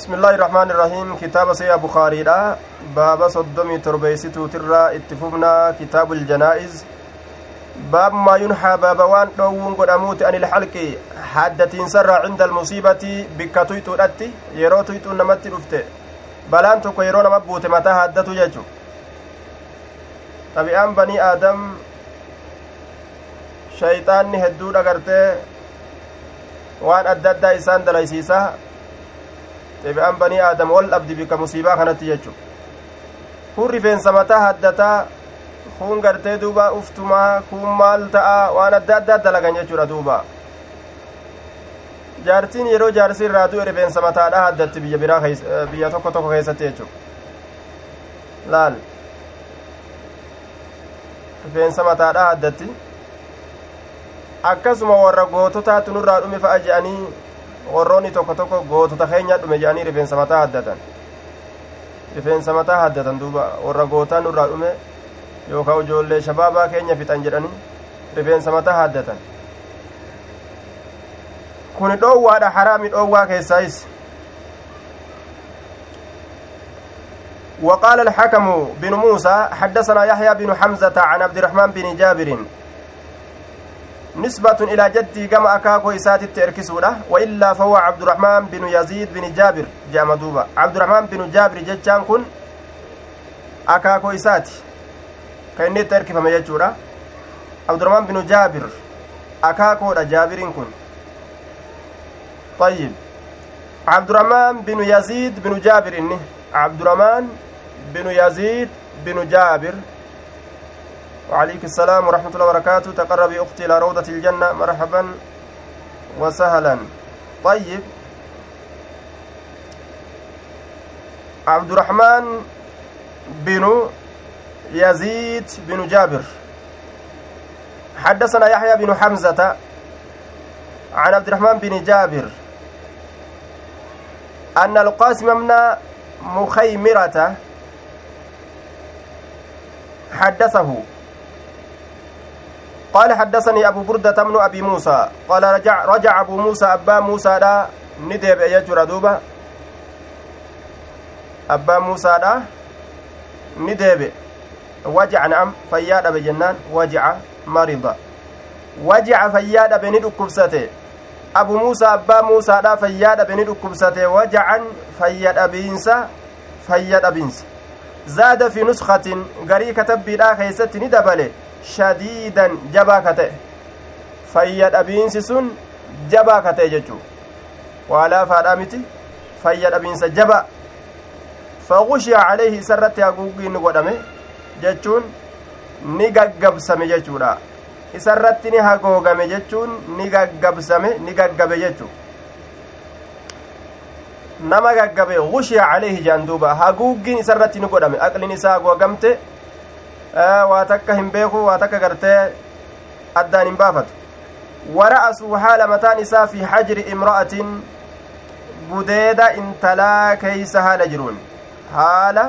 بسم الله الرحمن الرحيم كتاب سيا بخاري لا باب صدمي تربيستو ترى اتفقنا كتاب الجنائز باب ما ينحى باب وان دوون قداموت عن الحلق حدتين سر عند المصيبة بكتويتو الاتي يرو تويتو نمت رفته بلان توكو يرو نمبوت متى حدتو ججو طبيعان بني آدم shayxaanni hedduu dhagartee waan adda addaa isaan dalaysiisa. Xebi'an banii aadam wal dhabdi bika musiibaa kanatti jechu kun rifeensa mataa haddataa kun gartee duuba uftumaa kun maal ta'a waan adda addaa dalagan jechuudha duuba. Jaartiin yeroo jaarsi irraa du'e rifeensa mataadha haddatti biyya biraa biyya tokko tokko keessatti jechu laal? Rifeensa mataadha haddatti? Akkasuma warra goototaatu nurraa dhume fa'a je'anii warroonni tokko tokko gootota keenya dhume je'anii rifeensa mataa haddatan rifeensa mataa haddatan duuba warra gootaa nurraa dhume yookaan ijoollee shabaabaa keenya fixan jedhanii rifeensa mataa haddatan kun dhoowwaadha haraami dhoowwaa keessaayis وقال الحكم بن موسى حدثنا يحيى بن حمزة عن عبد الرحمن بن جابر نسبة إلى جدي كما أكاكو إسات التركسودة وإلا فهو عبد الرحمن بن يزيد بن جابر جاء دوبا. عبد الرحمن بن جابر جتشان كن أكاكو إسات كأني تركف ما يجورا عبد الرحمن بن جابر أكاكو جابر كن. طيب. عبد الرحمن بن يزيد بن جابر إني عبد الرحمن بن يزيد بن جابر. وعليك السلام ورحمة الله وبركاته. تقربي أختي إلى روضة الجنة. مرحبا وسهلا. طيب. عبد الرحمن بن يزيد بن جابر. حدثنا يحيى بن حمزة عن عبد الرحمن بن جابر أن القاسم من مخيمرة حدثه. قال حدثني أبو بردة بن أبي موسى. قال رجع رجع أبو موسى أبا موسى دا. ندب يجر دوبا. أبا موسى دا. ندب. وجع نعم. فياد بجنان. وجع مرض وجع فياد بن دكبسته أبو موسى أبا موسى دا. فياد بن دكبسته وجعا فياد أبينسا فياد أبينسا زاد في نسخة. غري كتب بلا خيست ندبله. Shadiidan jabaa ka ta'e fayya dhabiinsi sun jabaa ka ta'e jechuu waa laafaadhaa miti fayya dhabiinsa jaba fagushiya calayhi isa irratti haguuggiin godhame jechuun ni gaggabsame jechuudha isa irratti ni hagoogame jechuun ni gaggabsame ni gaggabe jechuu nama gaggabe gushiya calayhi jaan duuba haguuggiin isa ni godhame aqlin isaa hagoogamte waa takka hin beeku waa takka gartee addaan hin baafatu wara'asuu haala mataan isaa fi hajri imra'atin gudeeda intalaa keeysa haala jiruun haala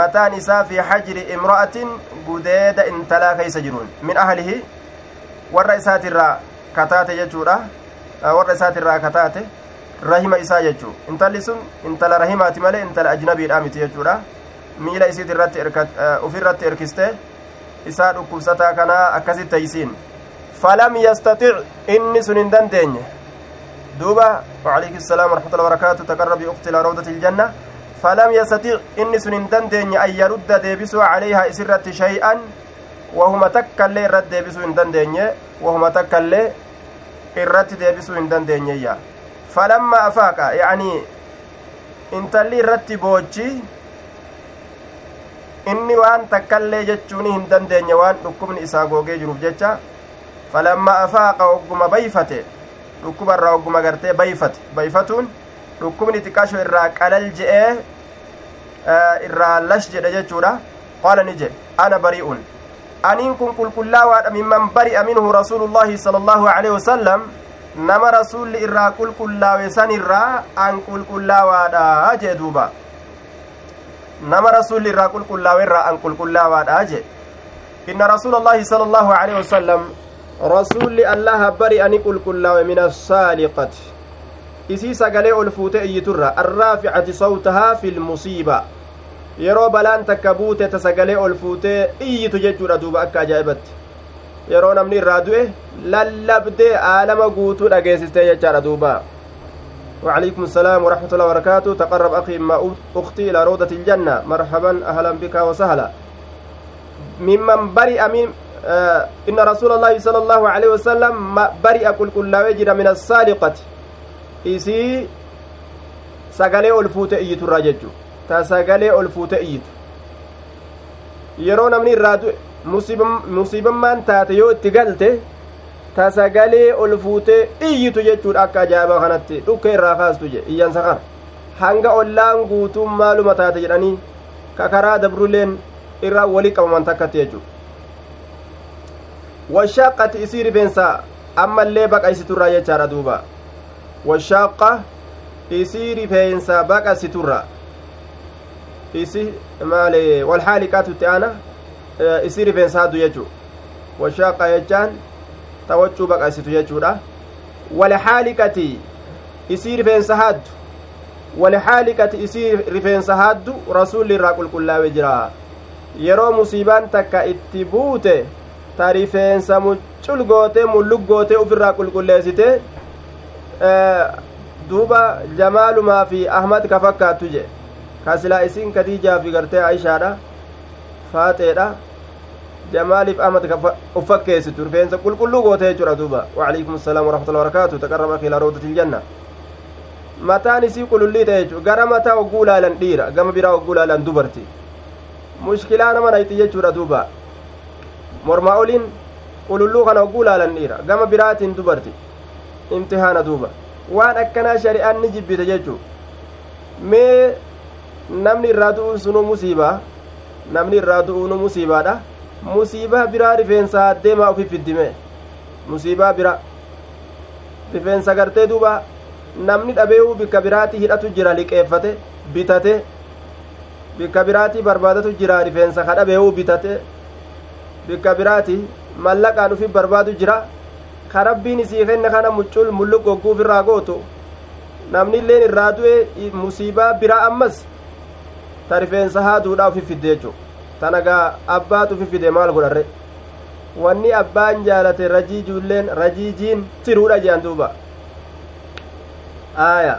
mataan isaa fi hajri imra'atin gudeeda intalaa keeysa jiruun min ahlihi warra isaatirraa kataate jechuudha warra isaatirraa kataate rahima isaa jechuu intalli sun intala rahimaati malee intala ajnabiidha miti jechuudha miila isiit irratti ufirratti erkiste isaa dhukkubsataa kanaa akkasit taysiin falam yastatic inni sun hin dandeenye duuba وعليك السلام ورحمة الله وبركاته تقرب أختي إلى روضة الجنة فلم يستطيع إني سن دندن أن يرد ديبسو عليها إسرة شيئا وهما تكالي رد ديبسو إن دندن وهما تكالي irratti deebisuu hin dandeenyeyya falamma afaaqa yacanii intalli irratti boochi inni waan takkallee jechuun hin dandeenye waan dhukkubni isaa googee jiruuf jecha falamma afaaqa ogguma bayfate dhukkubarraa ogguma gartee bayfate bayfatuun dhukkubni xiqqasho irraa qalal je'ee irraa lash jedhe jechuudha qaala ni jedhe ana bari'un aniin kun qulqullaawaadha mimman bari'a minhu rasuulullaahi sala allaahu aleyhi wasalam nama rasuulli irraa qulqullaawe san irraa an qulqullaawaadha jee duuba nama rasuulli irraa qulqullaawe irraa an qulqullaawaadha jee inna rasuula allaahi sala allaahu aleyhi wasalam rasuulli allaha bari'ani qulqullaawe min assaaliqati isii sagalee ol fuute iyyiturra arraaficati sawtahaa fi lmusiiba yeroo balaan takka buute ta sagalee ol fuutee iyyitu jechuudha duuba akka ajaa'ibatti yeroo namni irraa du'e lallabdee aalama guutuu dhageessistee jechaadha duuba وعليكم السلام ورحمة الله وبركاته. تقرب أخي ما أختي إلى روضة الجنة. مرحبا أهلا بك وسهلا. ممن برئ من آه إن رسول الله صلى الله عليه وسلم برئ كل كل وجر من السالقة إسي sagalee ol fuute iyyitu irraa jechuu ta sagalee ol fuute iyyitu yeroo namni irraa musiibammaan taate yoo itti galte ta sagalee ol fuutee iyyitu jechuudha akka ajaa'ibaa kanatti dhukke irraa kaastu je iyyansa kana hanga ollaan guutuun maaluma taate jedhanii ka karaa dabruleen irraa walii qabaman takkatti jechuudha washaaqati isii rifeensa ammallee baqaysiturraa jechaadha duuba washaaqa isii rifeensa baqasiturra isi maale walhaaliqaatu itti aana isii rifeensa haddu jechuu washaaqa jechaan ta waccuu baqasitu jechuudha walhaaliqati isii rifeensa haddu walhaaliqati isii rifeensa haddu rasulli irraa qulqullaa'e jira yeroo musiibaan takka itti buute ta rifeensa muccul goote mullug goote ufirraa qulqulleessite duuba jamaalumaa fi ahmad ka fakkaattu je ka silaa isiin kadiijaa fi gartee aishaadha faaxeedha jamaaliif ahmad ka uf fakkeessitu rifeensa qulqulluu goote jechuudha duuba waalaikum assalaam warahmatullahi wabarakaatu taqarraba akhi ilaa rawdatil janna mataan isii qulullii ta'e jechuudha gara mataa hogguu laalan dhiira gama biraa hogguu laalan dubarti mushkilaa nama nayti jechuudha duuba mormaa oliin qululluu kana hogguu laalan dhiira gama biraatiin dubarti imtihaana duuba waan akkanaa shari'aan ni jibbite jechuu mee namni irraa du'uun sunu musiibaa namni irraa du'uunu musiibaadha musiibaa biraa rifeensa deemaa ufi fiddime. Musiibaa bira. Rifeensa gartee duuba. Namni dhabee'uu bikka biraati hidhatu jira liqeeffate bitate. Bikka biraati barbaadatu jira rifeensa ka dhabee'uu bitate. Bikka biraati mallaqaan ufi barbaadu jira. Ka rabbiin isii kenne kana muccul mulluq gogguuf irraa gootu. Namni illeen irraa du'e musiibaa biraa ammas ta rifeensa haaduudha ufi fidde jechu tanagaa abbaatu ufi fide maal godharre wanni abbaan jaalate rajiijuulleen rajiijiin tiruudha jean duuba aaya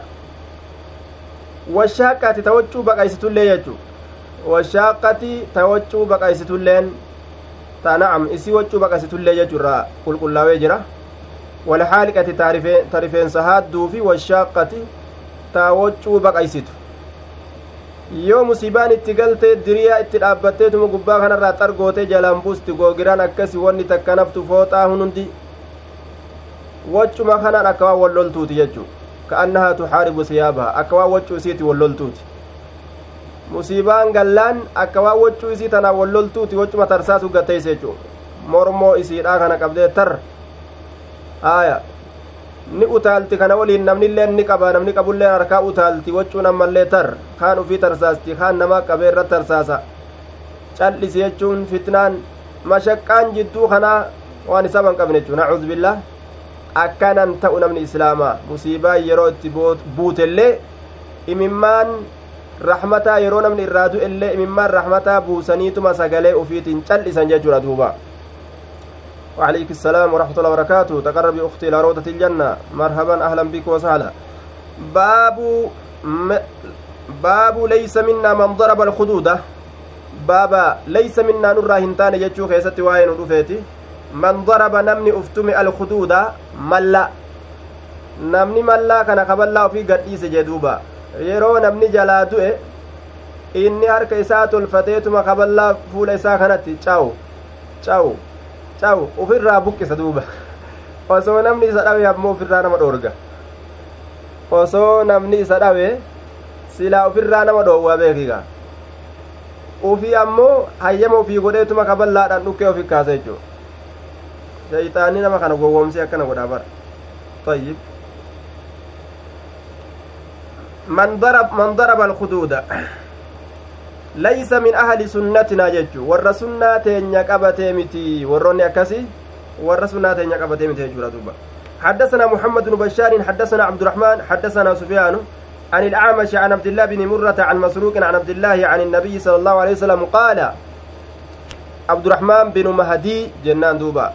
washaaqati ta waccuu baqaysitullee jechu washaaqati ta waccuu baqaysitulleen ta na'am isii waccuu baqaysitullee jechu irraa qulqullaawee jira walhaaliqati ta rifeensa haadduu fi washaaqati ta waccuu baqaysitu yoo musiibaan itti galtee diriyaa itti dhaabbatteetuma gubbaa kanarraa xargootee jalaan buusti googiraan akkasi wanni takka naftu fooxaa hunundi waccuma kanaan akka waan walloltuuti jechuu ka'annahaa tuxaaribu siyaabaha akka waan waccuu isiiti walloltuuti musiibaan gallaan akka waan waccuu isii tanaan walloltuuti waccuma tarsaasu gatteeyse jechuu mormoo isiidhaa kana qabdee tar aaya ni utaalti kana waliin namnillee ni qaba namni qabullee harkaa utaalti waccuu ammallee tar kaan ufii tarsaasti kaan namaa qabee irra tarsaasa cal'isi jechuun fitnaan mashaqqaan jidduu kanaa waan isaa ban qabne jechuu nacuudhu billah akkanan ta'u namni islaamaa musiibaa yeroo itti buutellee imimmaan rahmataa yeroo namni irraa du'ellee imimmaan rahmataa buusaniituma sagalee ufiitiin cal'isan jechuudha duuba وعليك السلام ورحمة الله وبركاته. تقرب أختي إلى روضة الجنة. مرحبا أهلا بك وسهلا. باب م... باب ليس منا من ضرب الخدود. بابا ليس منا نرى هنتان يجو خيست وين رفيتي من ضرب نمني أفتم الخدود. ملا. namni mallaa kana kaballaa ofii gadhiise jedhuuba yeroo namni jalaa du'e inni harka isaa tolfateetuma kaballaa fuula isaa kanatti cawu cawu cawu ufirraa buqqisa duuba osoo namni isa dhawe ammoo ufirraa nama dhoorga osoo namni isa dhawe silaa ufirraa nama dhoowwaa beekiga ufii ammoo hayyama ufii godheetuma kaballaadhaan dhukkee ofi kaasa jechuu shayxaanni nama kana gowwoomsee akkana godhaa bara طيب من ضرب من ليس من أهل سنتنا ججو ور سنة تينيا قبتي متي وروني أكسي ور سنة تينيا قبتي متي جورا دوبا حدثنا محمد بن بشار حدثنا عبد الرحمن حدثنا سفيان عن الأعمش عن عبد الله بن مرة عن مسروق عن عبد الله عن النبي صلى الله عليه وسلم قال عبد الرحمن بن مهدي جنان دوبا.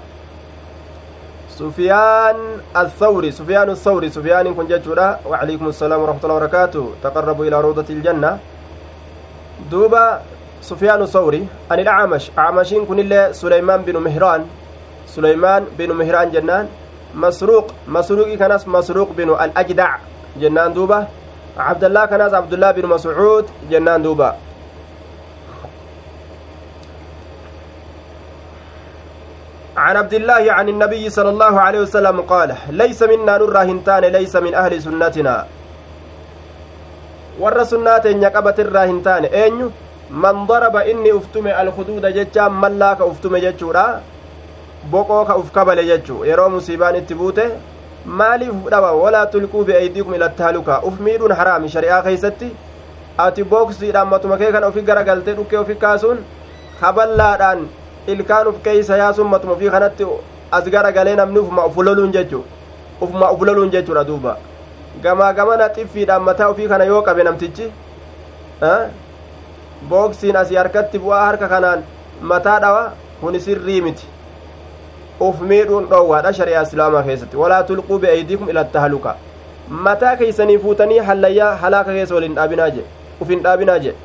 سفيان الثوري سفيان الثوري سفيان كن جتشورا وعليكم السلام ورحمة الله وبركاته. تقربوا إلى روضة الجنة. دوبا سفيان الثوري عن الأعمش أعمشين كن الله سليمان بن مهران. سليمان بن مهران جنان. مسروق. مسروق كناس مسروق بن الأجدع. جنان دوبا. عبد الله كناس عبد الله بن مسعود. جنان دوبا. عن عبد الله عن النبي صلى الله عليه وسلم قال ليس منا نرى هنتان ليس من أهل سنتنا. Warra sunnaa teenya qabate irraa hin taane eenyu man daraba inni uftume alkuduuda jechaan mallaa ka uftume jechuudha boqoo ka uf kabale jechuu yeroo musiibaan itti buute maaliif uf dhaba walaa tulquu biaydiikum ilattaaluka uf miidhuun haraami shari'aa keeysatti ati booksiidhaan matuma kee kana ofi garagaltee dhukkee ofi kaasuun kaballaadhaan ilkaan uf keeysa yaasuun matuma ofii kanatti as gara galee namni ufuma uf loluun jechu ufuma uf loluun jechuudha duuba gamaa gamana xiffiidhaan mataa ofii kana yoo qabe namtichi booksiin asii harkatti bu'aa harka kanaan mataa dhawa kun sirrii miti uf miidhuun dhoowwaadha shari'aa islaamaa keessatti walaa tulquu bi'aydiikum ila tahaluka mataa keeysanii fuutanii hallayyaa halaaka keessa waliin dhaabinaa jedhe uf hin dhaabinaa jedhe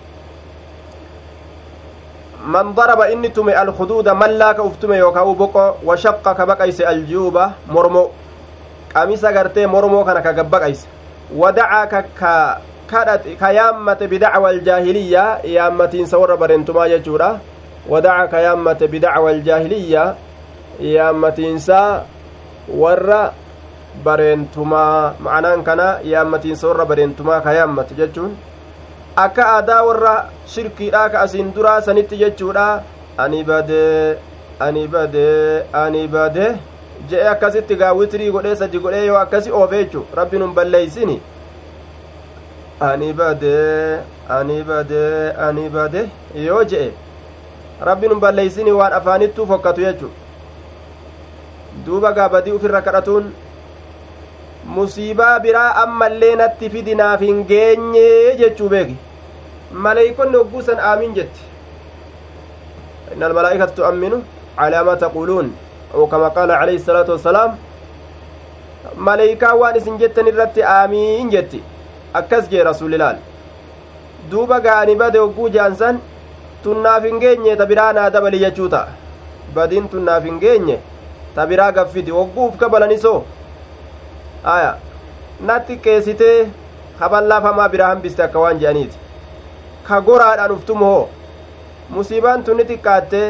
man daraba inni tume alkuduuda mallaa ka uf tume yookaa boqo washaqqa ka baqayse aljuuba mormo qamisa gartee mormoo kana ka gabbaqayse wadacaa ka ka kadhate ka yaammate bidacwa aljaahiliyyaa yaammatiinsa warra bareentumaa jechuudha wadacaa ka yaammate bidacwa aljaahiliyyaa yaammatiinsa warra bareentumaa ma'anaan kana yaammatiinsa warra bareentumaa ka yaammate jechuun akka aadaa warra shirkiidhaa ka asiin duraa sanitti jechuudha ani badee ani badee ani badee je'e akkasitti gaa witrii godhee sadi godhee yoo akkasi oofe jechu rabbiin hun balleeysini ani badee ani badee ani bade yoo je'e rabbiin hun balleeysini waan afaanittuu fokkatu jechu. Duuba gaa badii ufirra kadhatuun musiibaa biraa ammallee natti fidinaaf hin geenye jechuu beeki. Maleeykonni hogguu san aamin jetti. Innal malaa'ikatu tu'amminu calaa maa taquuluun. أو كما قال عليه الصلاة والسلام ملائكة وان اسن جتن الرت آمين جتي أكس جي رسول الله دوبا قاني بده وقو جانسان tunnaaf hin geenye ta biraa naa dabali jechuuta badiin tunnaaf hin geenye ta biraa gaffiti wogguuf kabalanisoo aya natti qeessitee kaballaafamaa biraa hambiste akka waan je'aniiti ka goraadhaan uftumu hoo musiibaan tunni xiqqaattee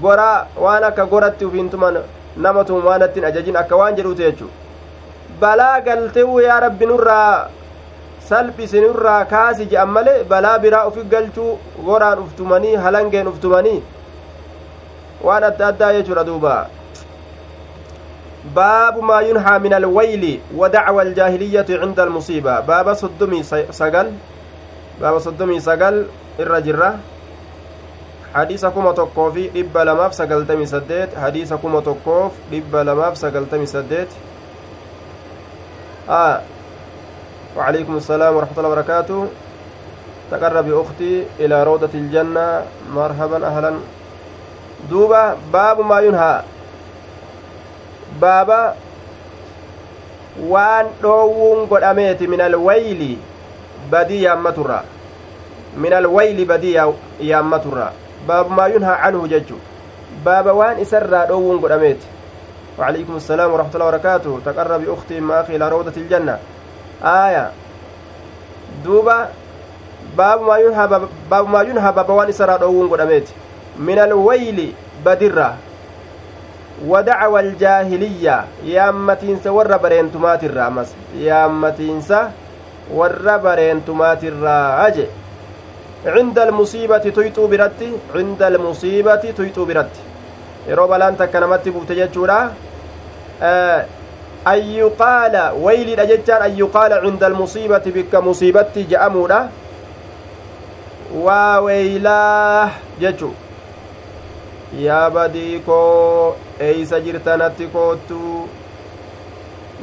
goraa waan akka goratti ufiintuman nama tumu waanattiin ajajin akka waan jedhuuti jechu balaa galtewu yaa rabbi nurraa salphisi nurraa kaasi je'an malee balaa biraa ufi galchuu goraan uftumanii halangeen uftumanii waan adda addaa jechuudha duuba باب ما ينهى من الويل ودعوى الجاهلية عند المصيبة باب صدمي سقل باب صدمي سقل الرجرة حديث كما تقوفي لب لماف سقلتمي سديت. حديث كما تقوف لب لماف سقلتمي سديت. آه. وعليكم السلام ورحمة الله وبركاته. تقرب أختي إلى روضة الجنة. مرحبا أهلا. دوبا باب ما ينهى. baaba waan dhoowwuun godhameeti min alwayli badii yaammaturra min alwayli badii yaammaturra baabu maa yunhaa canhu jechu baaba waan isarraa dhoowwuun godhameeti وعليكم السلام ورحمة الله وبركاته. تقرب أختي ما أخي إلى روضة الجنة. آية. دوبا. باب ما ينهى باب ما ينهى باب وان إسرى دعوون قدمت من الويل بدرة. ودعوى الجاهلية. يامتينس ور برينتمات الرامس يامتينس ور برينتمات الراج عند المصيبة تيتو برتي عند المصيبة تيتو برتي yeroo balaan takka namatti buute jechuudha an yuqaala wayliidha jechaan an yuqaala cinda almusiibati bikka musiibatti je'amuudha waa weeylaa jechuu yaa badii koo eeysa jirtanatti koottu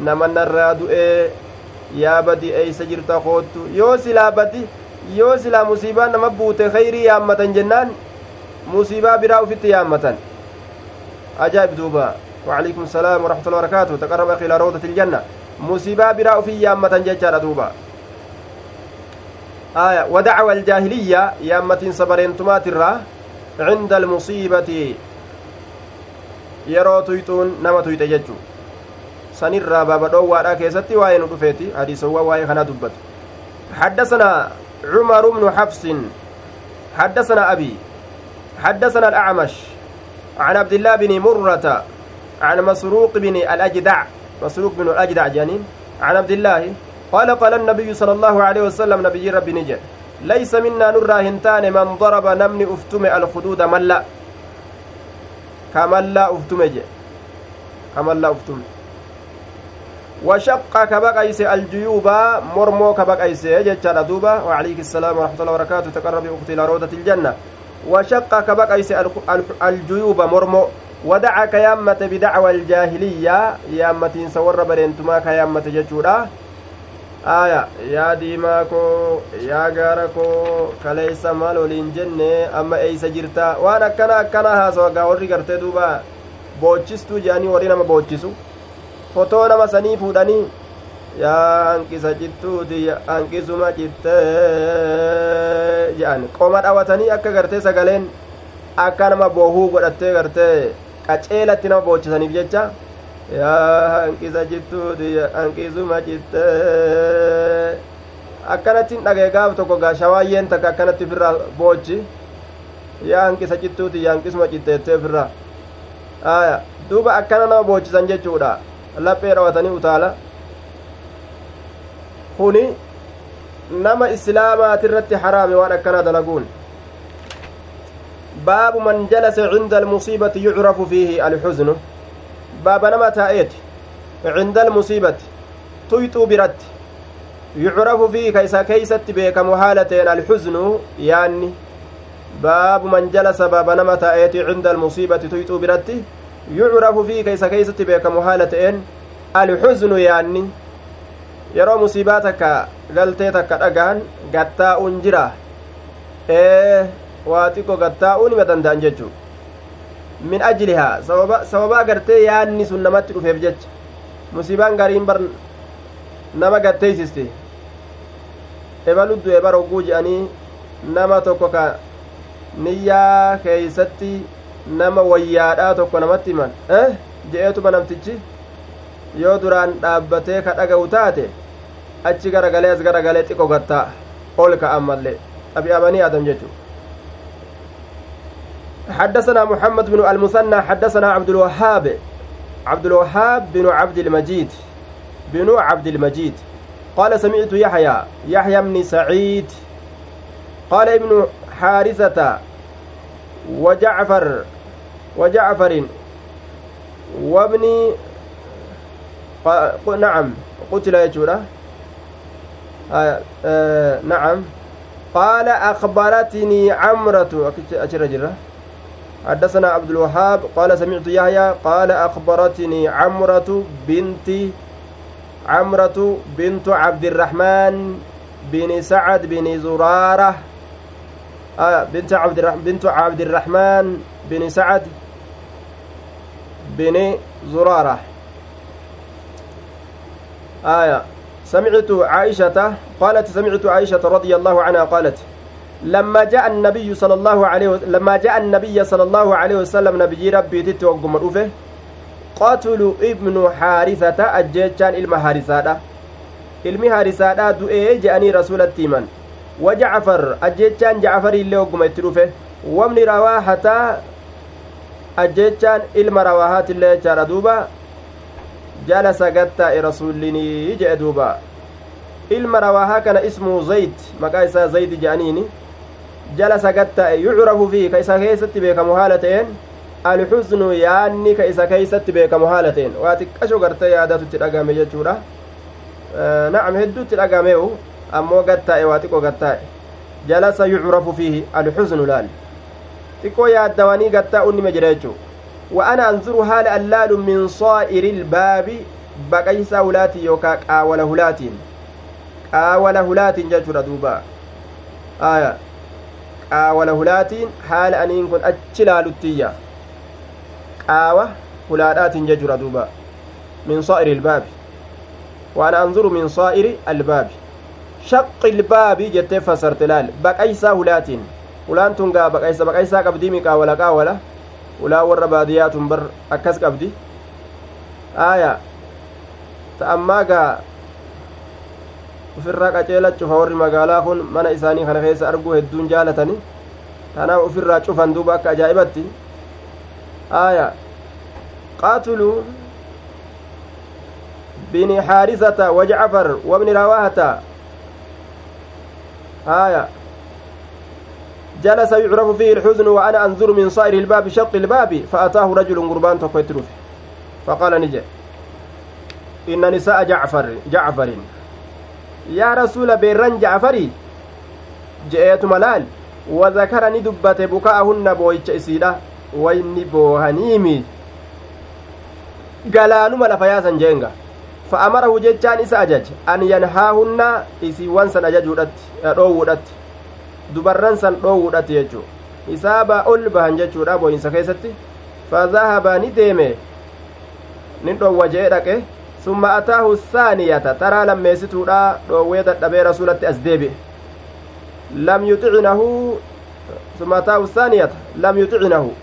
nama narraa du'ee yaa badii eeysa jirta koottu yoo silaa badi yoo silaa musiibaa nama buute khayrii yaammatan jennaan musiibaa biraa ufitti yaammatan ajaa'ib duuba وعليكم السلام ورحمة الله وبركاته تقرب أخي إلى روضة الجنة مصيبة براء في يامة ججارة دوبا آية ودعوى الجاهلية يامة صبرين تماترة عند المصيبة yeroo tuyxuun nama tuyxe jechu sanirraa baaba dhoowwaadha keessatti waa'ee nu dhufeeti hadiisowwan waa'ee kana dubbatu حدثنا عمر بن حفص. حدثنا أبي حدثنا الأعمش عن عبد الله بن مرة عن مسروق بن الأجدع مسروق بن الأجدع جانين عن عبد الله قال قال النبي صلى الله عليه وسلم نبي ربي نجي ليس منا نرى هنتان من ضرب نمني أفتم الخدود ملا. كملا أفتم جي كملا أفتم. وشق كبقيس الجيوب مرمو كبقيس جتشا دوبا وعليك السلام ورحمة الله وبركاته. تقرب أختي إلى روضة الجنة. وشق كبقيس الجيوب مرمو. ودعا كيامة بدعوى الجاهلية. يامة سور برينتما كيامة جتشورا aya yaa diimaa koo yaa gaara koo kaleeysa maal waliin jenne amma eeysa jirta waan akkana akkana haasawa gaa warri gartee duuba fotoo nama sanii fuudhanii yaa hanqisa cittuuti hanqisuma citte jedhan qoma dhawatanii akka gartee sagaleen akka nama boohuu godhattee gartee qaceelatti nama boochisaniif jecha yaa hanqisa jittuuti hanqisuma citte akkanattiin dhagee gaaf tokko gaa shawaayyeen takka akkanatti ofirraa boochi yaa hanqisa cittuuti yaa hanqisuma citteettee ofirraa duuba akkana nama boochisan jechuudha laphee dhawatanii utaala kuni nama islaamaatirratti haraame waan akkanaa dalaguun baabu man jalasa cinda almusiibati yucrafu fiihi alxuznu baaba nama taa'eeti cinda almusiibati tuyxuu biratti yucrafu fiihi ka isa keeysatti beekamu haala ta'en alxuznu yaanni baabu man jalasa baaba nama taa'eeti cinda almusiibati tuyxuu biratti yucrafu fiihi ka isa keeysatti beekamu haala ta'en alxuznu yaanni yeroo musiibaa takka galtee takka dhagahan gattaa'uun jira ee waa xiqqo gattaa'uu nima danda'an jechuu min ajlihaa sababa gartee yaanni sun namatti dhufeef jecha musiibaan gariin bar nama gatteeysiste ebaluddu ebar hogguu je'anii nama tokko ka niyyaa keeysatti nama wayyaadhaa tokko namatti himan eh je'eetuma namtichi yoo duraan dhaabbatee ka dhaga'u taate achi garagalee as garagalee xiqqo gattaa ol ka'an mallee xabi'amanii adam jechuu حدثنا محمد بن المثنى حدثنا عبد الوهاب عبد الوهاب بن عبد المجيد بن عبد المجيد قال سمعت يحيى يحيى بن سعيد قال ابن حارثة وجعفر وجعفر وابن نعم قتل يجورة. آه آه نعم. قال أخبرتني عمرة أجر حدثنا عبد الوهاب قال سمعت يحيى قال أخبرتني عمرة بنت عمرة بنت عبد الرحمن بن سعد بن زرارة. آه بنت عبد بنت عبد الرحمن بن سعد بن زرارة. آية. سمعت عائشة قالت سمعت عائشة رضي الله عنها قالت لما جاء النبي صلى الله عليه لما جاء النبي صلى الله عليه وسلم نبي ربي تتوقم الأوفه قاتل ابن حارثة أجيتشان إلما حارثة. ilmi haarisaadha du'ee je'anii rasulatti himan wajacfar ajjechaan jacfarii illee ogguma itti ajjechaan ilma rawaahaatiillee jechaadha duuba jalasa gattaa'e rasuullinii jedhe duuba ilma rawaahaa kana ismuu zayd maqaa isaa zaydi je'aniini jalasa gattaa'e yucrafu fi ka isa keessatti beekamu haala ta'een alxusnu yaanni ka isa keeysatti beekamu haala ta'een waa xiqqasho gartee yaadatutti dhagame jechuudha nacam hedduutti dhagamee'u ammoo gattaa'e waa xiqqo gattaa'e jalasa yucrafu fiihi alxusnu laal xiqqoo yaaddawanii gattaa unnime jedha jechuu wa ana anzuru haala allaalu min saa'iri ilbaabi baqaysaa hulaatiin yookaa qaawala hulaatiin qaawala hulaatiin jechuudha duuba aya qaawala hulaatiin haala aniin kun achi laaluttiyya qaawa hulaadhaatiin jechuudha duuba min saa'iri ilbaabi waan anzuru min saa'iri albaabi shaqqi ilbaabi jettee fassarte laal baqaysaa hulaatiin hulaan tun gaa baqaysa baqaysaa qabdii mi qaawala qaawala hulaa warra baadiyyaatun bar akkas qabdi aya ta ammaa gaa ufirraa qaceela cufa warri magaalaa kun mana isaanii kana keessa arguu hedduun jaalatani tanaaf ufirraa cufan duuba akka ajaa'ibatti aya qaatuluu bini xaarisata wajcafar wabni rawaahata aya جلس يعرف فيه الحزن وأنا أنظر من صائر الباب شق الباب فأتاه رجل قربان تقويت فقال نجي إن نساء جعفر جعفر. يا رسول بيران جعفري جئت ملال وذكرني دبت بكاءهن بويتش إسيدة وإني بوهنيمي galaanuma lafa yaasan jeenga fa'amarahu jechaan isa ajaje an yanhaahunna isiiwwan san ajajuudhatti dubarran san dhoowwuudhatti jechuu isaaba ol bahan jechuudha booyinsa keessatti fadahaba ni deeme nin dhoowwa jee dhaqe summa ataahu saaniyata taraa lammeessituudha dhoowwee dadhabee rasulatti as deebi'e lam yuxicinahu summa ataahu saaniyata lam yuxicinahu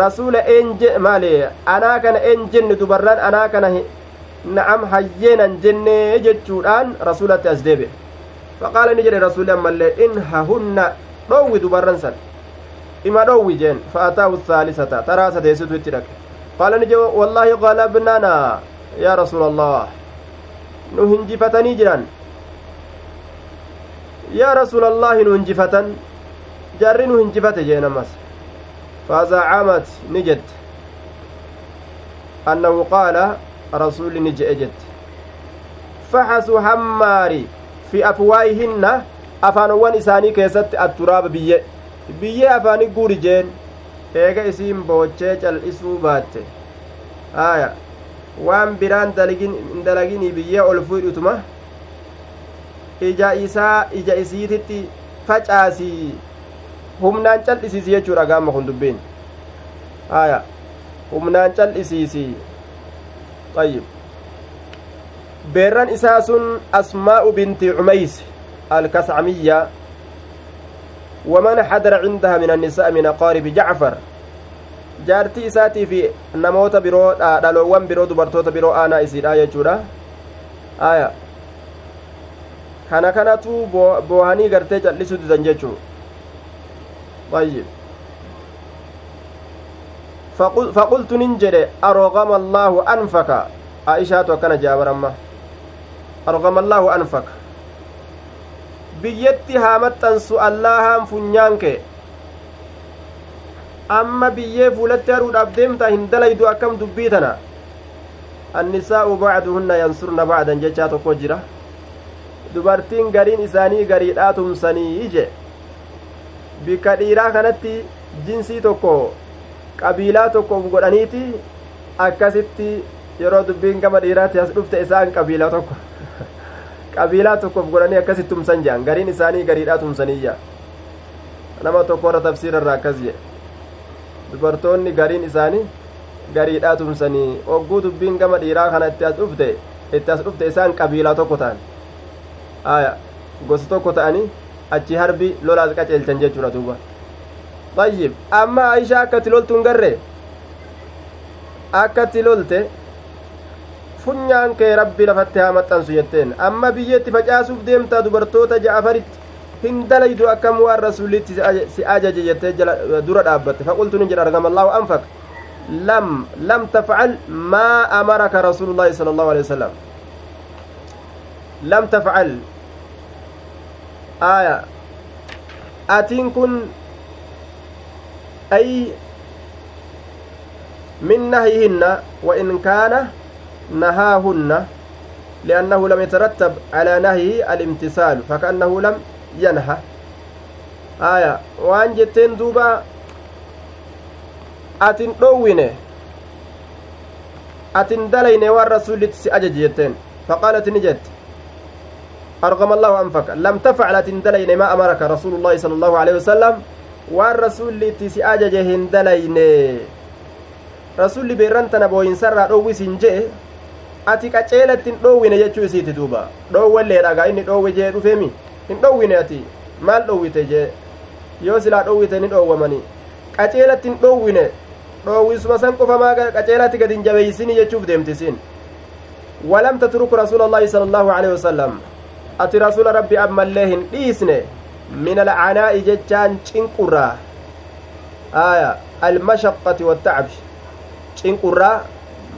rasuula eenje maali anaa kana een jenne dubarran anaa kana na'am hayyeenan jennee jechuudhaan rasulatti as deebi'e dubarran san ima dhoowwi jeen fa'ataahu saalisata taraa sadeessitu itti dhaqe qaala ni jedhe wallaahi qalabnanaa yaa rasuula allah nu hinjifatanii jiran yaa rasuula allaahi nu hinjifatan jarri nu hinjifate jeen ammas fazacamat ni jette annahu qaala rasuli ni je'e jette faxasu hammaari fi afwaayihinna afaanowwan isaanii keessatti atturaaba biyye biyyee afaani guuri jeen eega isiin boochee cal'isuu baatte aya waan biraan dalaginii biyyee ol fuudhutuma ija isaa ija isiititti facaasii humnaan cal'isiisi jechuudha gaama kun dubbiin aya humnaan cal'isiisi ayyib beerran isaa sun asmaa'u binti cumays alkascamiyya waman xadara cindaha min annisaa min aqaaribi jacfar jaartii isaatii fi namoota biroo dhaloowwan biroo dubartoota biroo aanaa isiidha jechuudha aya kana kanatu boohanii gartee cal'isuu didan jechuu ayyib faqultu nin jedhe arogama allaahu anfaka aishaatu akkana jaabaramma allahaan funyaan kee amma biyyee fuulatti haruudhaaf deemtaa hin dalaydu akkam dubbii tana annisaa'u bacduhunna yansurna bacdan jechaa tokko jira dubartiin gariin isaanii gariidhaa tumsanii je bikka dhiiraa kanatti jinsii tokko qabiilaa tokko uf godhaniiti akkasitti yeroo dubbiin gama dhiiraatti as dhufte isaan qabiilaa tokko qabiilaa tokkoof godhanii akkasi tumsan jedhan gariin isaanii gariidhaa tumsaniyya nama tokko irra tafsiira irraa akkas jedhe dubartoonni gariin isaanii gariidhaa tumsanii ogguu dubbiin gama dhiiraa kana itti as dhufte itti as dhufte isaan qabiilaa tokko ta'an aya gosa tokko ta'anii achi harbi lolaas qaceelchan jechuudha duuba ayyib amma aishaa akkatti loltuun garre akkatti lolte funyaan kee rabbi lafatti haa maxxansu jetteen amma biyyeetti facaasuuf deemtaa dubartoota ja'afaritti hin dalaydu akkam waan rasuulitti si ajaje jettee dura dhaabbatte faqultu nin jedha argama allaahu anfak lam lam tafcal maa amaraka rasuulullaahi sala allahu alehi wasalam lam tafcal aya atiin kun ay min nahyihinna wa in kaana نهاهن لأنه لم يترتب على نهيه الامتثال فكأنه لم ينهى آية وأن جتين دوبا atin dalayne waan rasuullitti si ajaje jetteen faqaalat ni jette أرغم الله أنفك لم تفعل تندلين ما أمرك رسول الله صلى الله عليه وسلم waan rasulli tisi ajaje hin dalayne rasulli beerrantana booyinsarraa dhoowwis hin ati qaceelattin dhoowwine jechuu isiiti duuba dhoowwallee dhagaa inni dhoowwe jee dhufeemi hin dhoowwine ati maal dhoowwite jee yoo silaa dhoowwite ni dhoowwamani qaceelattin dhoowwine dhoowwisuma san qofa maa qaceelatti gad hin jabeeysini jechuuf deemtisiin walam tatruk rasuula allaahi sala allaahu aleyhi wasalam ati rasuula rabbi ammallee hin dhiisne من العناء جتان cinqurraa آية المشقة والتعب cinqurraa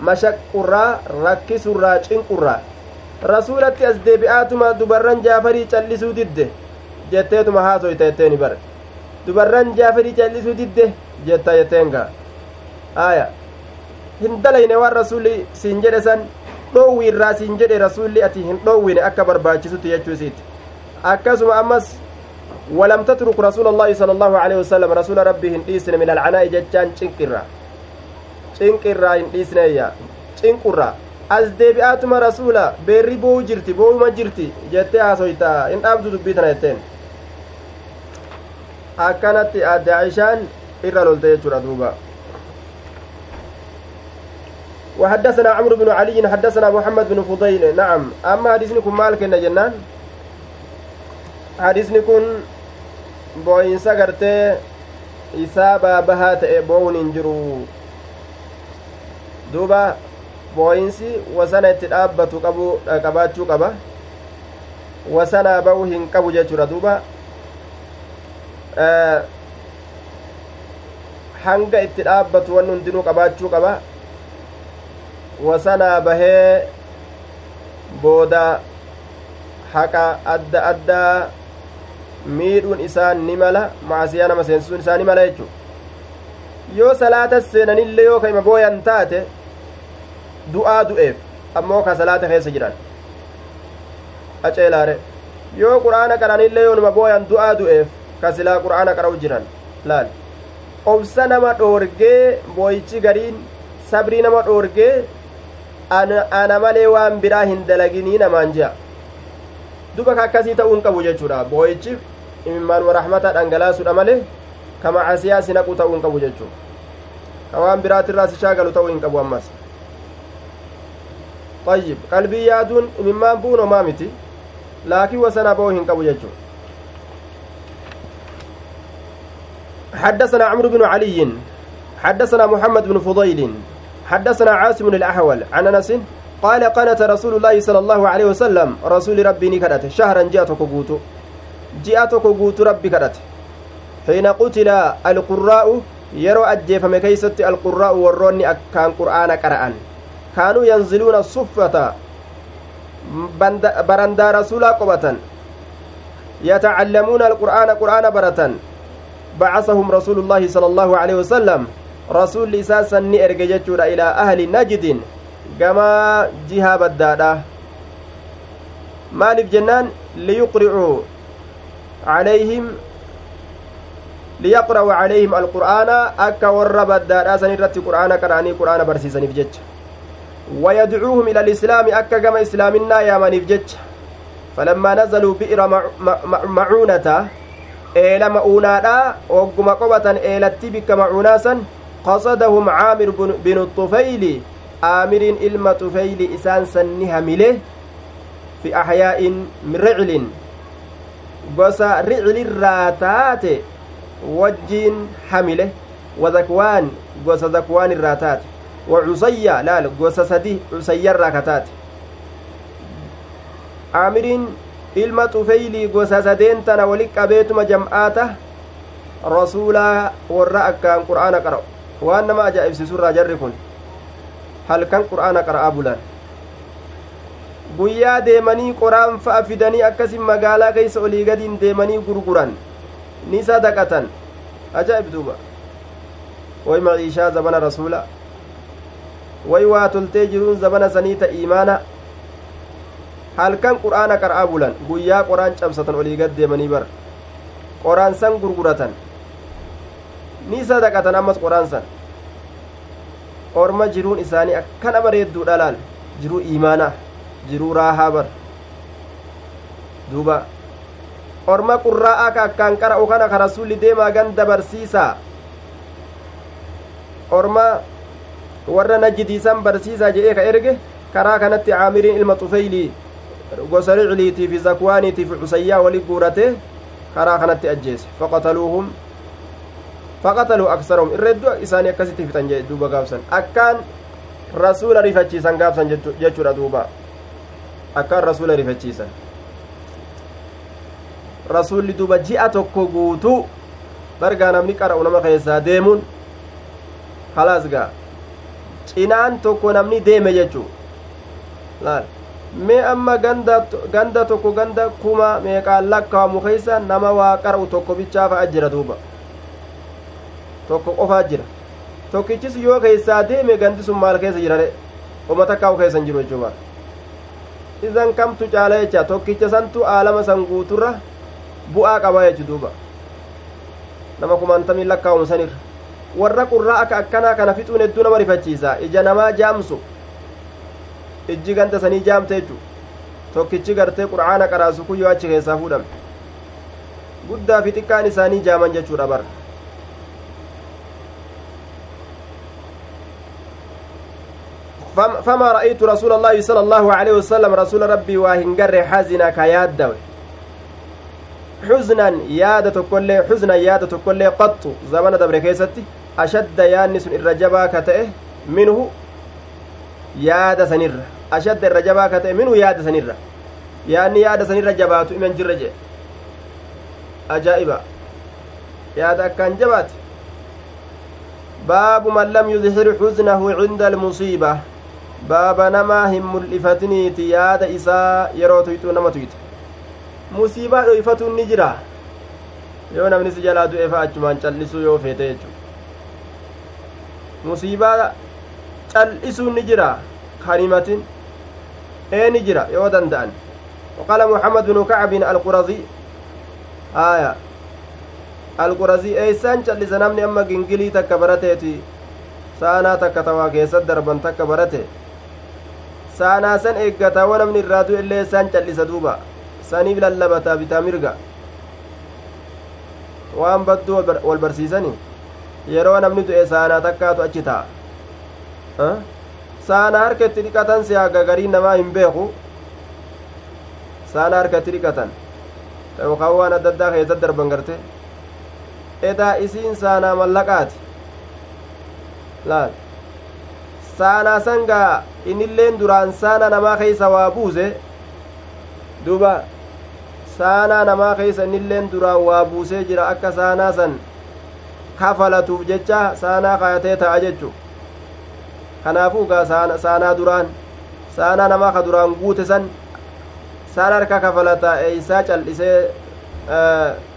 mashaqurraa rakkisurraa cinqurraa rasuulatti as deebi'aatuma dubarran jaafarii callisuu didde jetteetuma haasoyta jetteeni bare dubarran jaafarii callisuu didde jetta jetteenga aya hin dalayne waan rasuli siin jedhe san dhoowwi siin jedhe rasulli ati hin dhoowwine akka barbaachisutti jechuu isiiti akkasuma ammas ولم تترك رسول الله صلى الله عليه وسلم رسول ربي هنديسن من العناء جتان چنقرا چنقرا هنديسن يا چنقرا as deebi'aatuma rasuula beerri boo'u jirti boo'uma jirti jettee haasoyta hin dhaabdu dubbii tana jetteen akkanatti adde aishaan irra lolte jechuudha duuba وحدثنا عمرو بن علي حدثنا محمد بن فضيل نعم أما حديثني كن مالك جنان حديثني كن boo'insa gartee isaa baabahaa ta'e hin duuba boo'insi wasana itti dhaabbatu qabu qabaachuu qaba wasanaa ba'uu hin qabu jechuudha duuba hanga itti dhaabbatu wanni hundinuu qabaachuu qaba wasanaa bahee booda haqa adda addaa miidhuun isaa ni mala maasiyaa nama seensisuun isaa ni mala jechu yoo salaata seenanillee yoo ka booyan taate du'aa du'eef ammoo ka salaata keessa jiran aceelaare yoo qur'aana qaranillee yoo numa booyan du'aa du'eef ka silaa qur'aana qara'u jiran laal obsa nama dhoorgee booyichi gariin sabrii nama dhoorgee ana malee waan biraa hin dalaginii namaan ji'a duba ka akkasii ta'uu hin qabu jechuudha booyichiif imimmaan warahmata dhangalaasuudha malee kama asiyaa si naqu ta'uu hin qabu jechuu ka waan biraatirraa si shaagalu ta'uu hin qabu ammas طيب qalbii yaaduun imimmaan bu'uun homaa miti laakiin wasana ba'uu hin qabu jechuu حدثنا عمرو بن علي حدثنا محمد بن فضيل حدثنا عاصم الأحول عن أنس قال قنت رسول الله صلى الله عليه وسلم رسول ربي نكدت شهرا جاءتك ji'a tokko guutuu rabbi kadhate xiina qutila alqurraa'u yeroo ajjeefame keeysatti alqurraa'u warroonni akkaan qur'aana qara'an suffata barandaa rasuulaa qobatan yatacallamuuna alqur'aana qur'aana baratan bacasahum rasuulu llaahi sala allaahu aleyhi wasalam rasuulli isaa sanni erge jechuudha ilaa ahli najdin gamaa jihaa baddaadha maaliif jennaan liyuqricuu عليهم ليقرأوا عليهم القرآن أكا ورب الدار سنرتي قرآن قرآني قرآن برسيسني بجج ويدعوهم إلى الإسلام أكا كما إسلامنا يا من بجج فلما نزلوا بئر معونة إلى مؤونادا وقم قبة إلى التبك معوناسا قصدهم عامر بن الطفيل. آمر إلما طفيل إسان سنها مله في أحياء من رعل. gosa riclirraa taate wajjiin hamile gosa zakwaan irraa taate gosa sadi cusayyarraa ka taate aamiriin ilma xufeylii gosa sadeen tana wali qabeetuma jam'aata rasuulaa warra akkaan qur'aana qara'u waan nama ajaa'ibsiisurraa jarri kun halkan qur'aana qara'aa bulan guyyaa deemanii qoraan fa'a fidanii akkasin magaalaa keeysa olii gadiin deemanii gurguran ni sadaqatan ajaa'ib duuba way maciishaa zabana rasuula way waa toltee jiruun zabana sanii ta iimaana halkan qur'aana qar'aa bulan guyyaa qoraan cabsatan olii gad deemanii bar qoraan san gurguratan ni sadaqatan ammas qoraan san orma jiruun isaanii akkana bareedduudha laal jiruu iimaanaa jiruu raahaa bar duuba orma qurraa'aa ka akkaan qara'u kana ka rasulli deemaa ganda barsiisaa orma warra najjidiisan barsiisaa jedhee ka erge karaa kanatti caamiriin ilma xufeylii gosa ricliitii fi zakwaaniitii fi cusayyaa wali guurate karaa kanatti ajjeese. Faqataluuhum faqataluu aksarahum irra hedduu isaanii akkasitti fixan jee duuba gaafsan. Akkaan rasuula rifachiisan gaafsan jechuudha duuba. Akkaan rasuula rifachiisan. Rasuulli duuba ji'a tokko guutuu bargaa namni qara'u nama keessaa deemuun halaas gaa cinaan tokko namni deeme jechuu mee amma ganda tokko ganda kuma meeqaan lakkaawamu keeysa nama waa qara'u tokko bichaafa jira duuba tokko qofaa jira tokkichis yoo keeysaa deeme gandi sun maal keessa jirare oma takkaa'u keessan jiru jechuudha isan kamtu caala jecha tokkicha santu aalama san guuturra bu'aa qabaa jechu duuba nama kumaantamii lakkaa'umu sanirra warra qurraa akka akkanaa kana fixuun hedduu nama rifachiisa ija namaa jaamsu ijji ganda sanii jaamte jechu tokkichi gartee qur'aana qaraasu kun yoo achi keessaa fuudhame guddaa fi xiqqaan isaanii jaaman jechuudha bara فما رأيت رسول الله صلى الله عليه وسلم رسول ربي واهنجر حزنا كياد حزنا يادة كل حزنا يادة كل قط زمن دبر كيستي أشد يانس الرجبا كتئه منه yaada sanirra ashadda irra jabaa ka ta'e minhu yaada sanirra yaadni yaada sanirra jabaatu iman jirra jee ajaa'iba yaada akkaan jabaate baabu man lam yudhir xuznahu cinda almusiiba baaba namaa hin mul'ifatiniiti yaada isaa yeroo tuyxuu nama tuyxe musiibaa dhoyfatuun ni jira yoo namni si jalaa du'e fa achumaan cal'isuu yoo feete jechu musiibaa cal'isuun ni jira kanimatin ee ni jira yoo danda'an وقال محمد بن كعب القرظي آية القرظي إيسان جل زنامني أما جنجلي تكبرتي saanaa takka tawaa keessat darban takka barate saanaa san eeggataa wa namni irraa du'e illee isaan callisa duuba saniif lallabataa yeroo namni du'e saanaa takkaatu achi ta'a saanaa harka itti dhiqatan si haga garii namaa hin beeku saanaa harka itti dhiqatan yookaan waan adda addaa keessat darban garte edaa isiin saanaa mallaqaati laal saanaa sangaa inilleen duraan saana namaa keeysa waa buuse duba saanaa namaa keeysa inilleen duraan waa buusee jira akka saanaa san kafalatuuf jecha saanaa kaayatee ta'a jechu kanaafuu gaa saanaa duraan saanaa namaa ka duraan guute san saana harka kafalata eeysaa cal'isee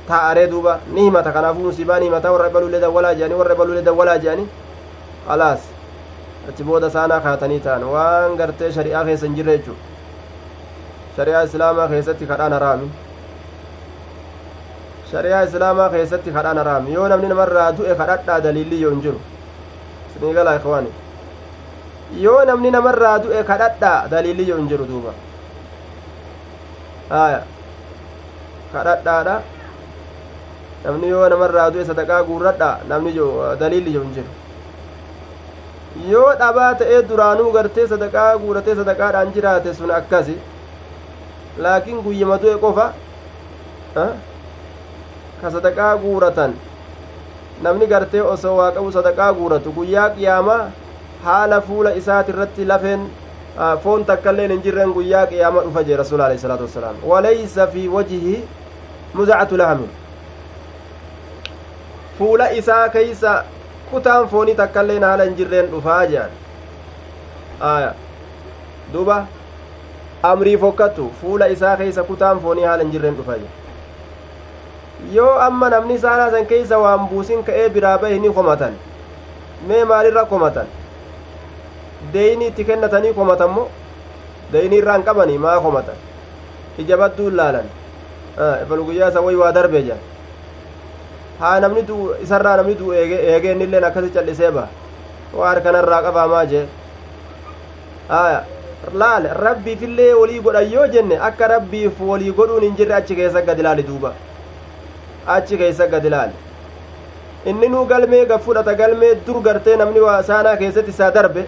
taa'aree duuba ni himata kanaafuu musiibaa ni himata warra ebaluulee dawwalaa jedhanii warra ebaluulee dawwalaa jedhanii khalaas achi booda saanaa kaatanii ta'an waan gartee shari'aa keessa hin jirre jechuudha shari'aa islaamaa keessatti kadhaan haraami shari'aa islaamaa keessatti kadhaan haraami yoo namni namarraa du'e kadhadhaa daliilli yoo hin jiru isinii galaa ikwaani yoo namni namarraa du'e kadhadhaa daliilli yoo hin jiru duuba haya kadhadhaadha namni yoo namarraa du'e sadaqaa guurradhaa namni daliilli yoo hin jiru yoo dhabaa ta'ee duraanuu gartee sadaqaa guuratee sadaqaadhaan jiraate sun akkasi laakiin guyyama du'e qofa ka sadaqaa guuratan namni gartee osoo waa qabu sadaqaa guuratu guyyaa qiyaamaa haala fuula isaati irratti lafeen foon takkailleen hin jirren guyyaa qiyaama dhufa jee rasuul alehi salaatu wassalaam walaysa fi wajhi mudacatu lahamin fuula isaa keeysa kutaan foonii takkailleen haala hin jirreen dhufaa jedhan aya duba amrii fokkattu fuula isaa keeysa kutaan foonii haala hin jirreen dhufa yoo amma namni saanaa san keeysa waan buusin ka'ee biraa bahe ni komatan mee maalirra komatan deeyni itti kennatanii komatan mo deeyni irraan qabanii maa komatan ija badduun laalan ebalu guyyaa isa wayi waa darbee jedhan haa namni du isarraa namni du eegee innilleen akkasi callisee baha waa harkanarraa qabaamaa jee aya laal rabbiifillee walii godhan yoo jenne akka rabbiif walii godhuun hin jirre achi keessa gad ilaali duuba achi keessa gad ilaali inni nuu galmee gad fudhata galmee dur gartee namni waa saanaa keessatti isaa darbe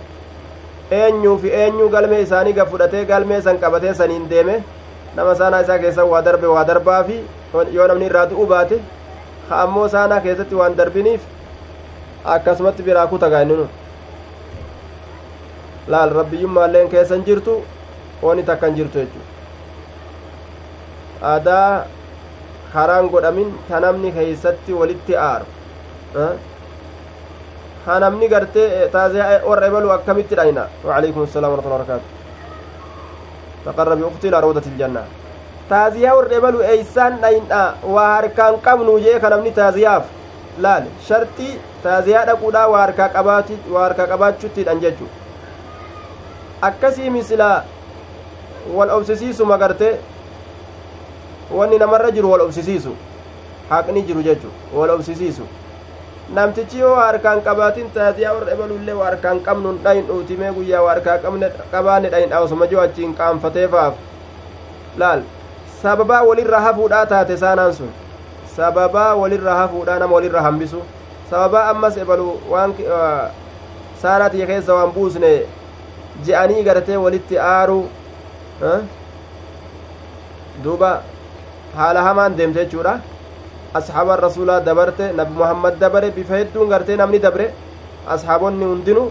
eenyuu fi eenyuu galmee isaanii gad fudhatee galmee san qabatee saniin deeme nama saanaa isaa keessa waa darbe waa darbaa fi yoo namni irraa du'u baate ha ammoo saanaa keessatti waan darbiniif akkasumatti biraa kutagaa inni nun laal rabbiyyummaalleen keessan jirtu wani takkan jirtu jechu aadaa karaan godhamin ta namni keeysatti walitti aaru ha namni gartee taaziyaa warra ebalu akkamitti dhayna waalaikum assalaam warahmatullahi wabarakaatu taqarrabi ukti ilaa rawdati iljanna taaziyaa warra ebalu eeysaan dhayna waa harkaan qabnu jee ka namni taaziyaaf laal shartii taaziyaa dhaquudha waa harkaa qabaachuttidhan jechu akkasii misilaa wal obsisiisu magarte wanni namarra jiru wal obsisiisu haqni jiru jechu wal obsisiisu namtichi yoo harkaan qabaatin taatiyaa warra ebalullee waa harkaan qabnuun dhayin dhuutimee guyyaa waa harkaa qabaanne dhayin dhaawsuma jiru achiin qaanfateefaaf laal sababaa walirra hafuudhaa taate saanaan sun sababaa walirra hafuudhaa nama walirra hambisu sababaa ammas ebalu waan saanatiya keessa waan buusne je'anii gartee walitti aaruu duuba haala hamaan deemte jechuudha asxaaban rasuulaa dabarte nabi muhammad dabare bifa hedduun gartee namni dabre asxaabonni hundinu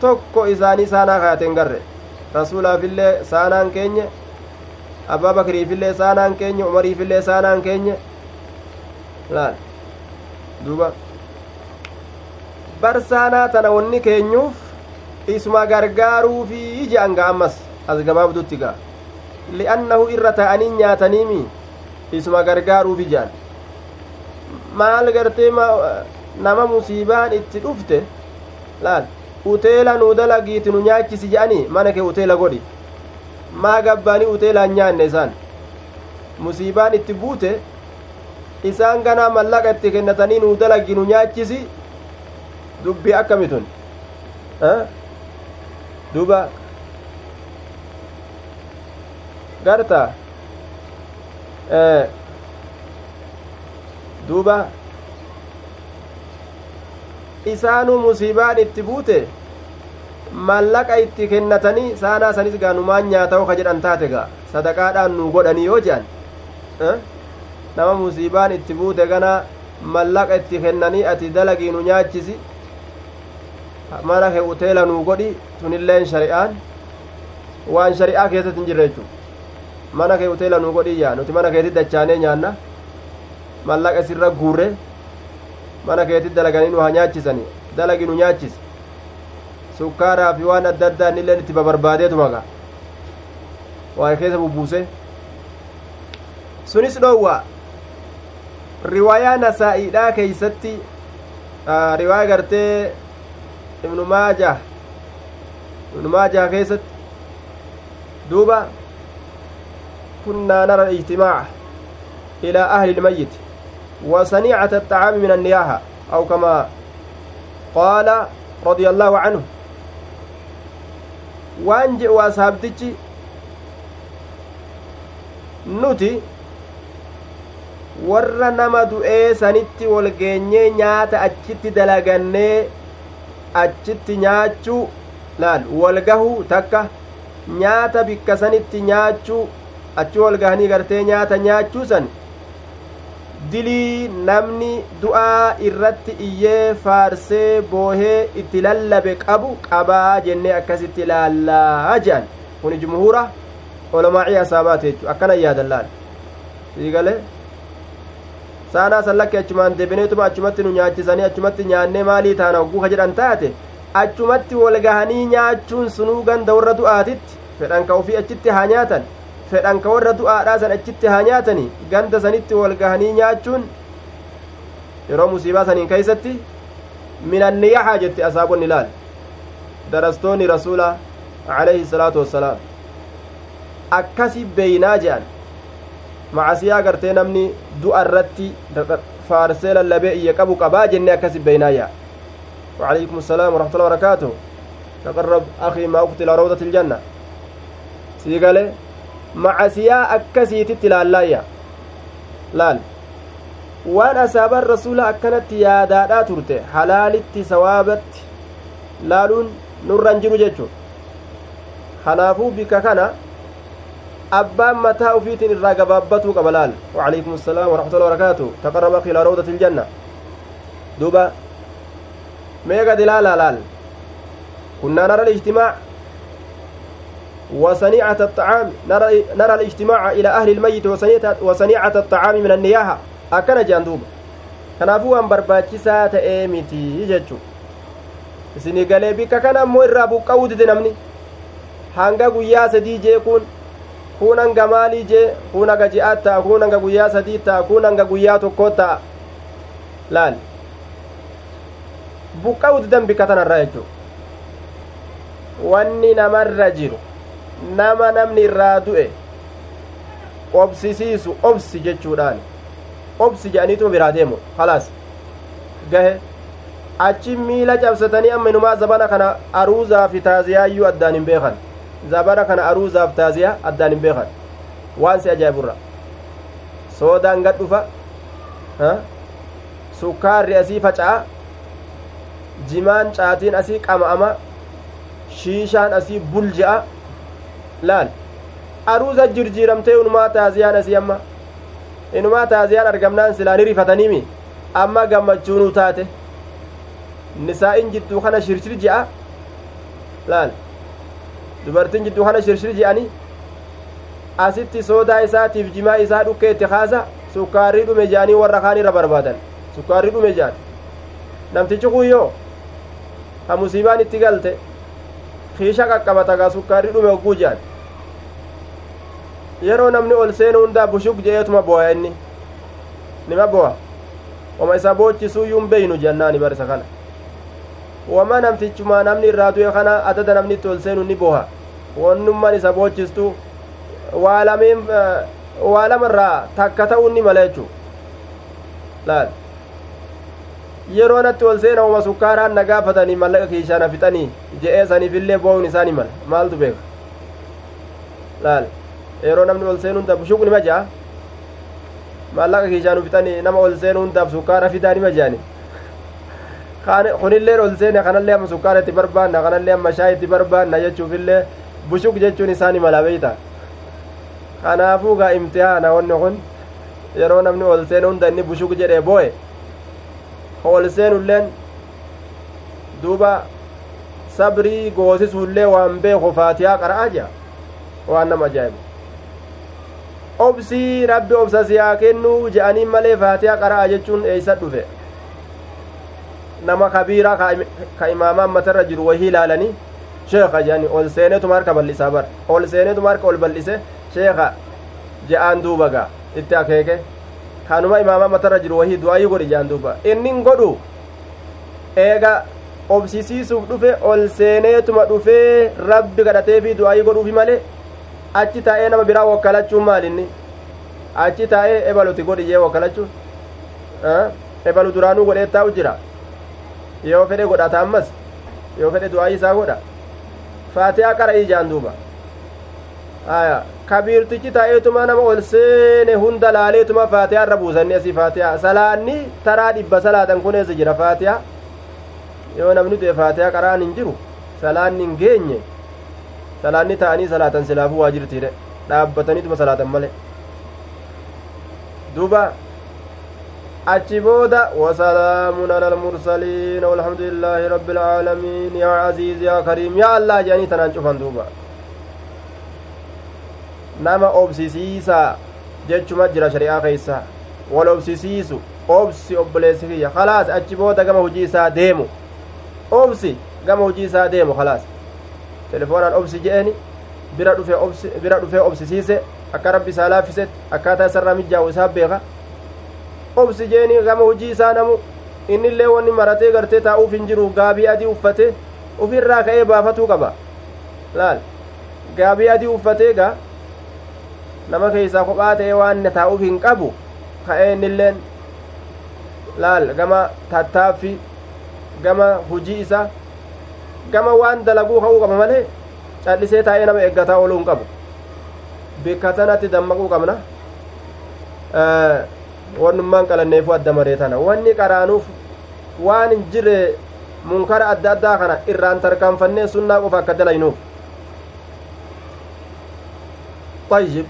tokko isaanii saanaa kaayateen garre rasuulaafillee saanaan keenya abbaa bakriifillee saanaan keenya umariifillee saanaan keenya laal duuba bar saanaa tana wonni keenyuuf isuma gargaaruufi je'an ga ammas as gabaabdutti ga li'annahu irra ta'anii nyaataniimi isuma gargaaruufi je'an maal gartee nama musiibaan itti dhufte laal uteela nuu dalagiiti nu nyaachisi je'anii mana kee uteela godhi maa gabbaanii uteelaan nyaanne isaan musiibaan itti buute isaan ganaa mallaqa itti kennatanii nuu dalagi nu nyaachisi dubbii akkamitun duuba garta duuba isaanuu musiibaan itti buute mallaqa itti kennatanii saanaa sanis gaanumaan nyaata'u ka jedhan taate gaa sadaqaadhaan nu godhanii yoo jedhan nama musiibaan itti buute gana mallaqa itti kennanii ati dalagii nu nyaachisi mana kee uteela nuu godhi tunilleen shari'aan waan shari'aa keessatti hin jirre jechuu mana kee uteela nuu godhi yaa nuti mana keetti dachaanee nyaanna mallaqa isirra guurre mana keetti dalaganii nu haa nyaachisanii dalagi nu nyaachisi sukkaaraa fi waan adda addaa innilleen itti babarbaadeetu maga keessa bubbuuse sunis dhoowwa riwaayaa nasaa'iidhaa keeysatti riwaayaa gartee ibnu maajah ibnu maajah keessatti duuba kunnaa nara الاجتماع إلى أهل الميت وصنيعة الطعام من النياحة أو كما قال رضي الله عنه waan jedhu ashaabtichi nuti warra nama du'ee sanitti wal geenyee nyaata achitti dalagannee achitti nyaachuu laal wal gahuu takka nyaata bikka sanitti nyaachuu achi wal gahanii gartee nyaata nyaachuu san dilii namni du'aa irratti iyyee faarsee boohee itti lallabe qabu qabaa jennee akkasitti ilaallaa jedhan kun jumhuura olamaa'ii asaabaate jechu akkana yaadan siigale saanaa san lakke achumaan deebineetuma achumatti nu nyaachisanii achumatti nyaannee maalii taana hogguu ka jedhan taate achumatti wal gahanii nyaachuun sunuu ganda warra du'aatitti fedhan ka ufii achitti haa nyaatan fedhan ka warra du'aadhaa san achitti haa nyaatanii ganda sanitti wal gahanii nyaachuun yeroo musiibaa saniin keeysatti minanniyahaa jette asaabonni laal darastoonni rasuula alayhi salaatu wassalaam akkasi beeynaa jedhan macasiyaa gartee namni du'a irratti faarsee lallabee iyya qabu qabaa jenne akkasi beeynaa yaa وعليكم السلام ورحمة الله وبركاته تقرب أخي ما أقتل روضة الجنة سيقال معسيا أكسيت التلالايا laal waan asaabaan rasuula akkanatti yaadaadhaa turte halaalitti sawaabatti laaluun nurran jiru jechuun kanaafuu bika kana abbaan mataa ufiitiin irraa gabaabbatuu qaba laal waalaikum assalaam warahmatullahi wabarakaatu taqarraba ilaa rawdati iljanna duuba mee gad ilaalaa laal kunnaa nara الاجتماع وصنيعة الطعام نرى, نرى الاجتماع إلى أهل الميت وصنيعة الطعام من النياحة أكن waan barbaachisaa ta'ee miti jechu isinii galee bikka kana ammoo irraa buqqa'uu dide namni hanga guyyaa sadii jee kun kun hanga maalii jee kun hanga ji'aat ta'a kun hanga guyyaa sadii ta'a kun hanga guyyaa tokkoo ta'a laal buqqa'uu didan bikka tanarraa jechuu wanni namarra jiru nama namni irraa du'e obsisiisu obsi jechuudhaan obsi jedhaniituma biraa deemu halaas gahe achi miila cabsatanii amma inumaa zabana kana aruuzaa fi taaziyaayyuu addaan hin beekan zabana kana aruuzaaf taaziyaa addaan hin beekan waan si ajaa'iburra soodaan gad dhufa sukkaarri asii faca'a jimaan caatiin asii qama'ama shiishaan asii bulja'a laal aruuza jirjiiramtee inumaa taaziyaan asii amma inumaa taaziyaan argamnaan silaani rifataniimi amma gammachuunuu taate nisaa'in jidduu kana shirshir je'a laal dubartiin jidduu kana shirshir je'ani asitti soodaa isaatiif jimaa isaa dhukkee itti kaasa sukkaarrii dhume je'anii warra kaan irra barbaadan sukkaarrii dhume je'an namtichi kun yoo ha musiibaan itti galte kiisha qaqqabata gaa sukkaarrii dhume hogguu je'an yeroo namni ol seenu hundaa bushuk je'eetuma bo'a inni nima bo'a wama isa boochisuu yuun beeynu jennaani barisa kana wama namtichumaa namni irraa du'e kana adada namni itti ol seenu ni boha wannummaan isa boochistu waa lameen waa lamarraa takka ta'uun ni mala jechuu laal yeroo natti ol seena uma sukkaaraan na gaafatanii mallaqa kiishaana fixanii je'ee saniifillee bo'uun isaani mala maaltu beeka laal yeroo namni ol seenu hundaaf bushuq nima ja'a maallaqa kiishaanu fixanii nama ol seenu hundaaf sukkaara fidaa nima jaani kunillee ol seene kanallee amma sukkaara itti barbaanna kanallee amma shaayii itti barbaanna jechuufillee bushuq jechuun isaani mala beeyta kanaafuu gaa imtihaana wanni kun yeroo namni ol seenu hunda inni bushuq jedhee boo'e ol seenulleen duuba sabrii goosisuullee waan beeku faatiyaa qara'aa jira waan nama ajaa'ibu obsii rabbi obsa siyaa kennuu je'anii malee faatiyaa qara'a jechuun eeysa dhufe nama kabiiraa ka imaamaan matarra jiru wahii ilaalanii sheeka jedhanii ol seenetuma harka bal'isaa bar ol seenetuma harka ol bal'ise sheeka je'aan duuba itti akeeke kanuma imaamaa matarra jiru wahii du'aayii godhi je'aan duuba innin godhu eega obsisiisuuf dhufe ol seeneetuma dhufee rabbi kadhateefi du'aayii godhuufi malee achi taa'ee nama biraa wakkalachuun maalinni achi taa'ee ebaluti godhi jee wakkalachuun ebalu duraanuu godhee taa'u jira yoo fedhe godhata ammas yoo fedhe du'aayii isaa godha faatiyaa qara'ii jaan duuba aya kabiirtichi taa'eetuma nama ol seene hunda laaleetuma faatiyaa irra buusanni asii faatiyaa salaanni taraa dhibba salaatan kun eessa jira faatiyaa yoo namni du'e faatiyaa qaraan hin jiru salaanni hin geenye salaanni ta'anii salaatan silaafuu waa jirtiidhe dhaabbataniituma salaatan male duuba achi booda wasalaamun ala almursaliin walhamdulillaahi rabbi alcaalamiin yaa aziiz yaa kariim yaa allah jedhanii tanaan cufan duuba nama obsisiisaa jechuma jira shari'aa keeysa wal obsisiisu obsi obboleessi kiyya khalaas achi booda gama hujii isaa deemu obsi gama hujii isaa deemu khalaas telefoonaan obsi je'eni bira dhufe obsi bira dhufee obsisiise akka rabbi isaa laaffisetti akkaataa isarraa mijjaa'u isaa beeka. Obsi jeeni gama hujii isaa namu innillee wanni maratee gartee taa'uuf hin jiru gaabii adii uffatee ufirraa ka'ee baafatuu qaba. Laal? Gaabii adii uffatee gaa nama keeysaa kophaa ta'ee waan taa'uuf hin qabu ka'ee innilleen laal? Gama tattaaffii gama hujii isa gama waan dalaguu ka'uu qaba malee callisee taa'ee nama eeggataa ooluu hin qabu bikka tanatti dammaquu qabna wannummaan qalanneefu adda maree tana wanni qaraanuuf waan hin jirre munkara adda addaa kana irraan tarkaanfannee sunnaa qofa akka dalaynuuf طيب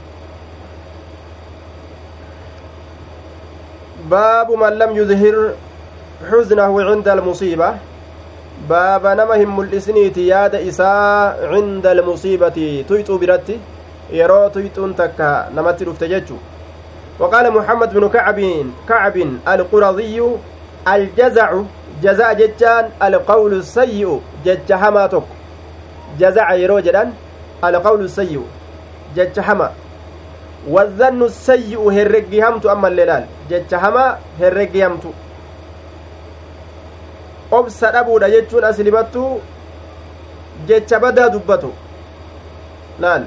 باب من لم يظهر حزنه عند المصيبة باب نمهم ملئسنيتي ياد إساء عند المصيبة تيتو برتي يرو تيتون تكا نمت رفتججو وقال محمد بن كعب كعب القرظي الجزع جزاء ججان القول السيء جج هما تك جزع يرو جدان القول السيء جج هما والظن السيء هرقي همت أما الليلان. جج هما هرقي همت obsa dhabuudha jechuun aslimattuu jecha badaa dubbatu laal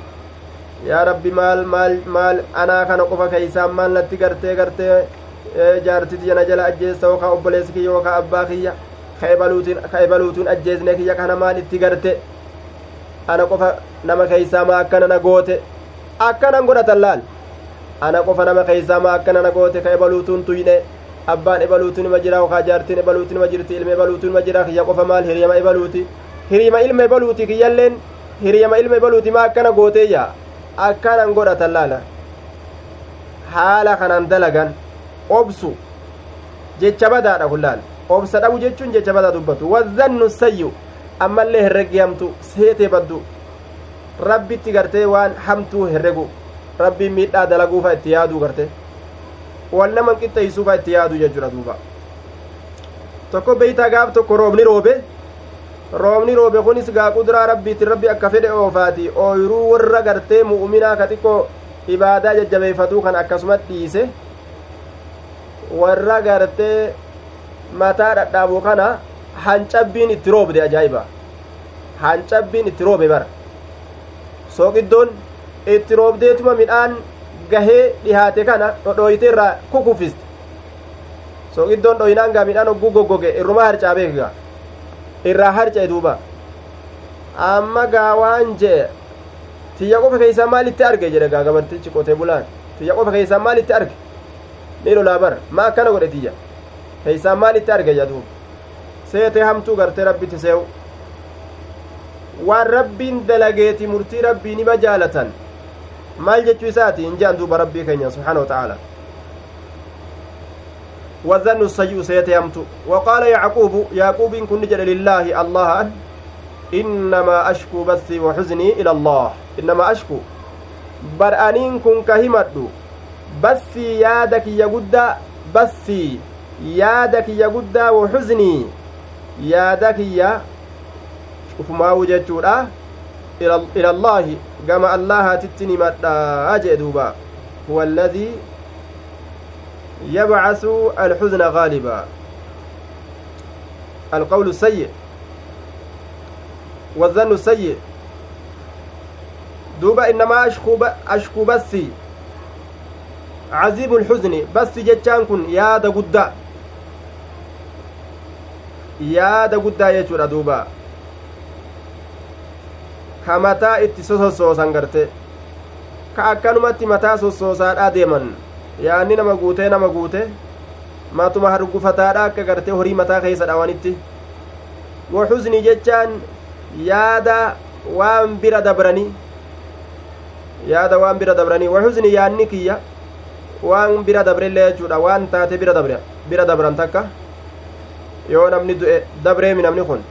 yaa rabbi maal maal maal anaa kana qofa keeysaan maal natti gartee gartee jaartiti jana jala ajjeessa yookaa obboleessi kiyya yookaa abbaa kiyya ka ebaluutuun ajjeesne kiyya kana maal itti garte ana qofa nama keeysaa maa akkana na goote akkanan godhatan laal ana qofa nama keeysaa maa akkana na goote ka ebaluutuun tuyne abbaan ebaluutu nima jira yookaa jaartiin ebaluutu nima jirti ilma ebaluutu nima jira kiyya qofa maal hiriyama ebaluuti hiriyama ilma ebaluuti kiyyalleen hiriyama ilma ebaluuti maa akkana gooteeyya akkanan godhatan laala haala kanan dalagan obsu jecha badaadha kullaal obsa dhabu jechuun jecha badaa dubbatu wazannu sayyu ammallee herregi hamtu seetee baddu rabbitti gartee waan hamtuu herregu rabbiin miidhaa dalaguufa itti yaaduu gartee wal naman qixxeeysuufa itti yaadu jechuudha duuba tokko beeytaa gaaf tokko roobni roobe roobni roobe kunis gaa quduraa rabbiitin rabbi akka fedhe oofaati ooyruu warra gartee mu'uminaa ka xiqqoo ibaadaa jajjabeeffatuu kan akkasumat dhiise warra gartee mataa dhadhaabu kana hancabbiin itti roobde ajaa'iba hancabbiin itti roobe bara sooqiddoon itti roobdeetuma midhaan gahee dhihaate kana dhodhooyite irraa kukufiste sooqiddoon dhoyinaan gaa midhaan ogguu goggoge irruma harcaa beekga irraa harca'e duuba amma gaa waan jee tiyya qofa keeysaa maalitti arge jedhe gaa gabartichi qotee bulaan tiyya qofa keeysaa maalitti arge ni lolaa bar ma akkana godhe tiyya keeysaa maalitti arge jedhu seetee hamtuu gartee rabbitti see'u waan rabbiin dalageeti murtii rabbii nima jaalatan maal jechuu isaati hin jean duuba rabbii keenya subxaana watacaala وظن السيء سيتيمت. وقال يعقوب يعقوب كن جل لله الله إنما أشكو بثي وحزني إلى الله. إنما أشكو. برأنين كن كهمت. بثي يادك يقد بثي يادك يقد وحزني. يادك يا شوف ما وجدت إلى الله. كما الله تتني مدى أجدوبا هو الذي يبعث الحزن غالبا القول السيء والظن السيء دوبا إنما أشكو, أشكو بسي عزيب الحزن بس جتشان كن يادا قدا yaada guddaa jechuudha duuba. Ka mataa itti sosossoosan garte ka akkanumatti mataa sossoosaadhaa deeman yaanni nama guutee nama guute matuma hargufataadha akka gartee horii mataa keessa dhawanitti waxuznii jechaan yaada waan bira dabranii yaada waan bira dabranii waxuznii yaanni kiyya waan bira dabrellee jechuudha waan taate bira dabre bira dabran takka yoo namni du'e dabreemi namni kun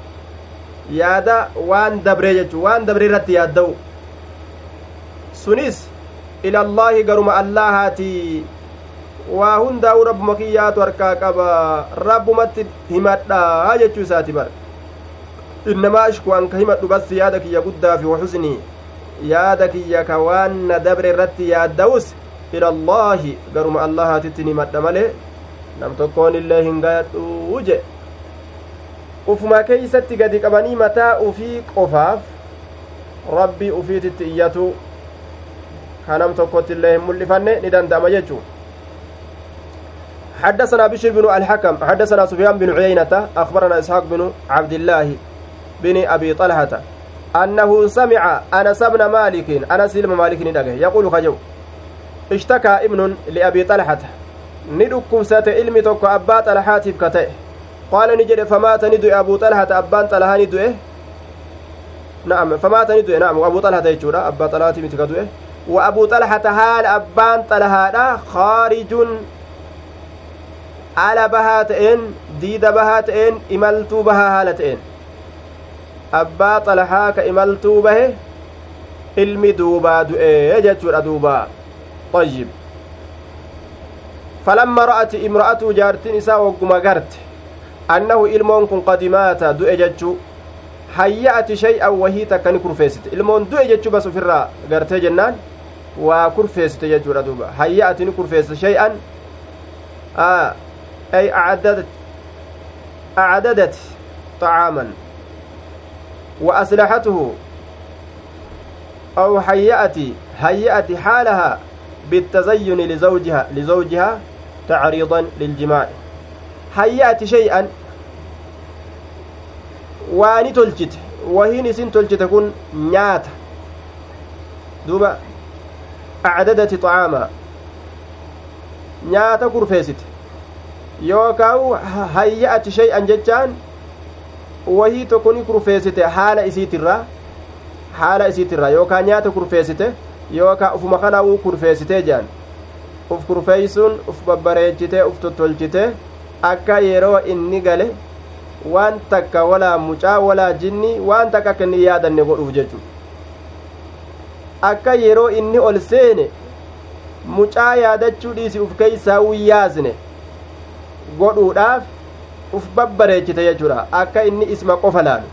yaada waan dabree jechuu waan dabree irratti yaadda'u sunis ilallaahi garuma allaahaatii waa hundaa'u rabbuma kiyyaatu harkaa qaba rabbumatti himadhaa jechuu isaati bar innamaa ashku an ka himadhu bas yaada kiyya guddaa fi waxusnii yaada kiyya ka waan na dabre irratti yaadda'us ilallaahi garuma allahaatitti himadha malee nam tokkoon illee hin gayadhuu je ufuma keeysatti gadi qabanii mataa ufii qofaaf rabbii ufiititti iyyatu kanam tokkotti illee hin mul'ifanne ni danda'ama jechuu حدثنا بشر بن الحكم حدثنا سفيان بن عيينة أخبرنا إسحاق بن عبد الله بن أبي طلحة أنه سمع أنس بن مالك أنس بن مالك يقول خجو اشتكى ابن لأبي طلحة ندكم سات علمي توكو أبا طلحة كتئ قال نجد فمات ندو أبو طلحة أبان طلحة ندو نعم فمات ندو نعم وأبو طلحة يجورا أبا طلحة متكدو وأبو طلحة هال أبان طلحة خارج bahaa ta'een imaltuu bahaa haala ta'een abbaa xalahaa ka imaltuu bahe ilmi duubaa du'ee jechuudha duubaa طيب. فلما رأت امرأته جارتين إساء وقما قرت. أنه إلمون كن قدماتا دو إججو هيأت شيئا وهي تكني كرفيست. إلمون دو إججو بس في الرا قرت جنان وكرفيست يجو ردوبا هيأت كرفيست شيئا آه أي أعددت أعددت طعاما. وأسلحته أو هيأت هيأت حالها بالتزين لزوجها لزوجها تعريضا للجماع. هيأت شيئا waani tolchite wahiin isin tolchite kun nyaata duuba acdadati xacaama nyaata kurfeessite yookaan hayya'ati shay'an jechaan wahii tokko ni kurfeessite haala isiitirraa haala isiitirraa yookaan nyaata kurfeessite yookaan ufuma kana uu kurfeessitee jedhan uf kurfeeysuun uf babbareechitee uf tottolchitee akka yeroo inni gale waan takka walaa mucaa walaa jinni waan takka akka inni yaadanne godhuuf jechuudha. Akka yeroo inni ol seene mucaa yaadachuu dhiisi uf keeysaa wuyyaasne godhuudhaaf uf babbareechite jechuudha. Akka inni isma qofa laalu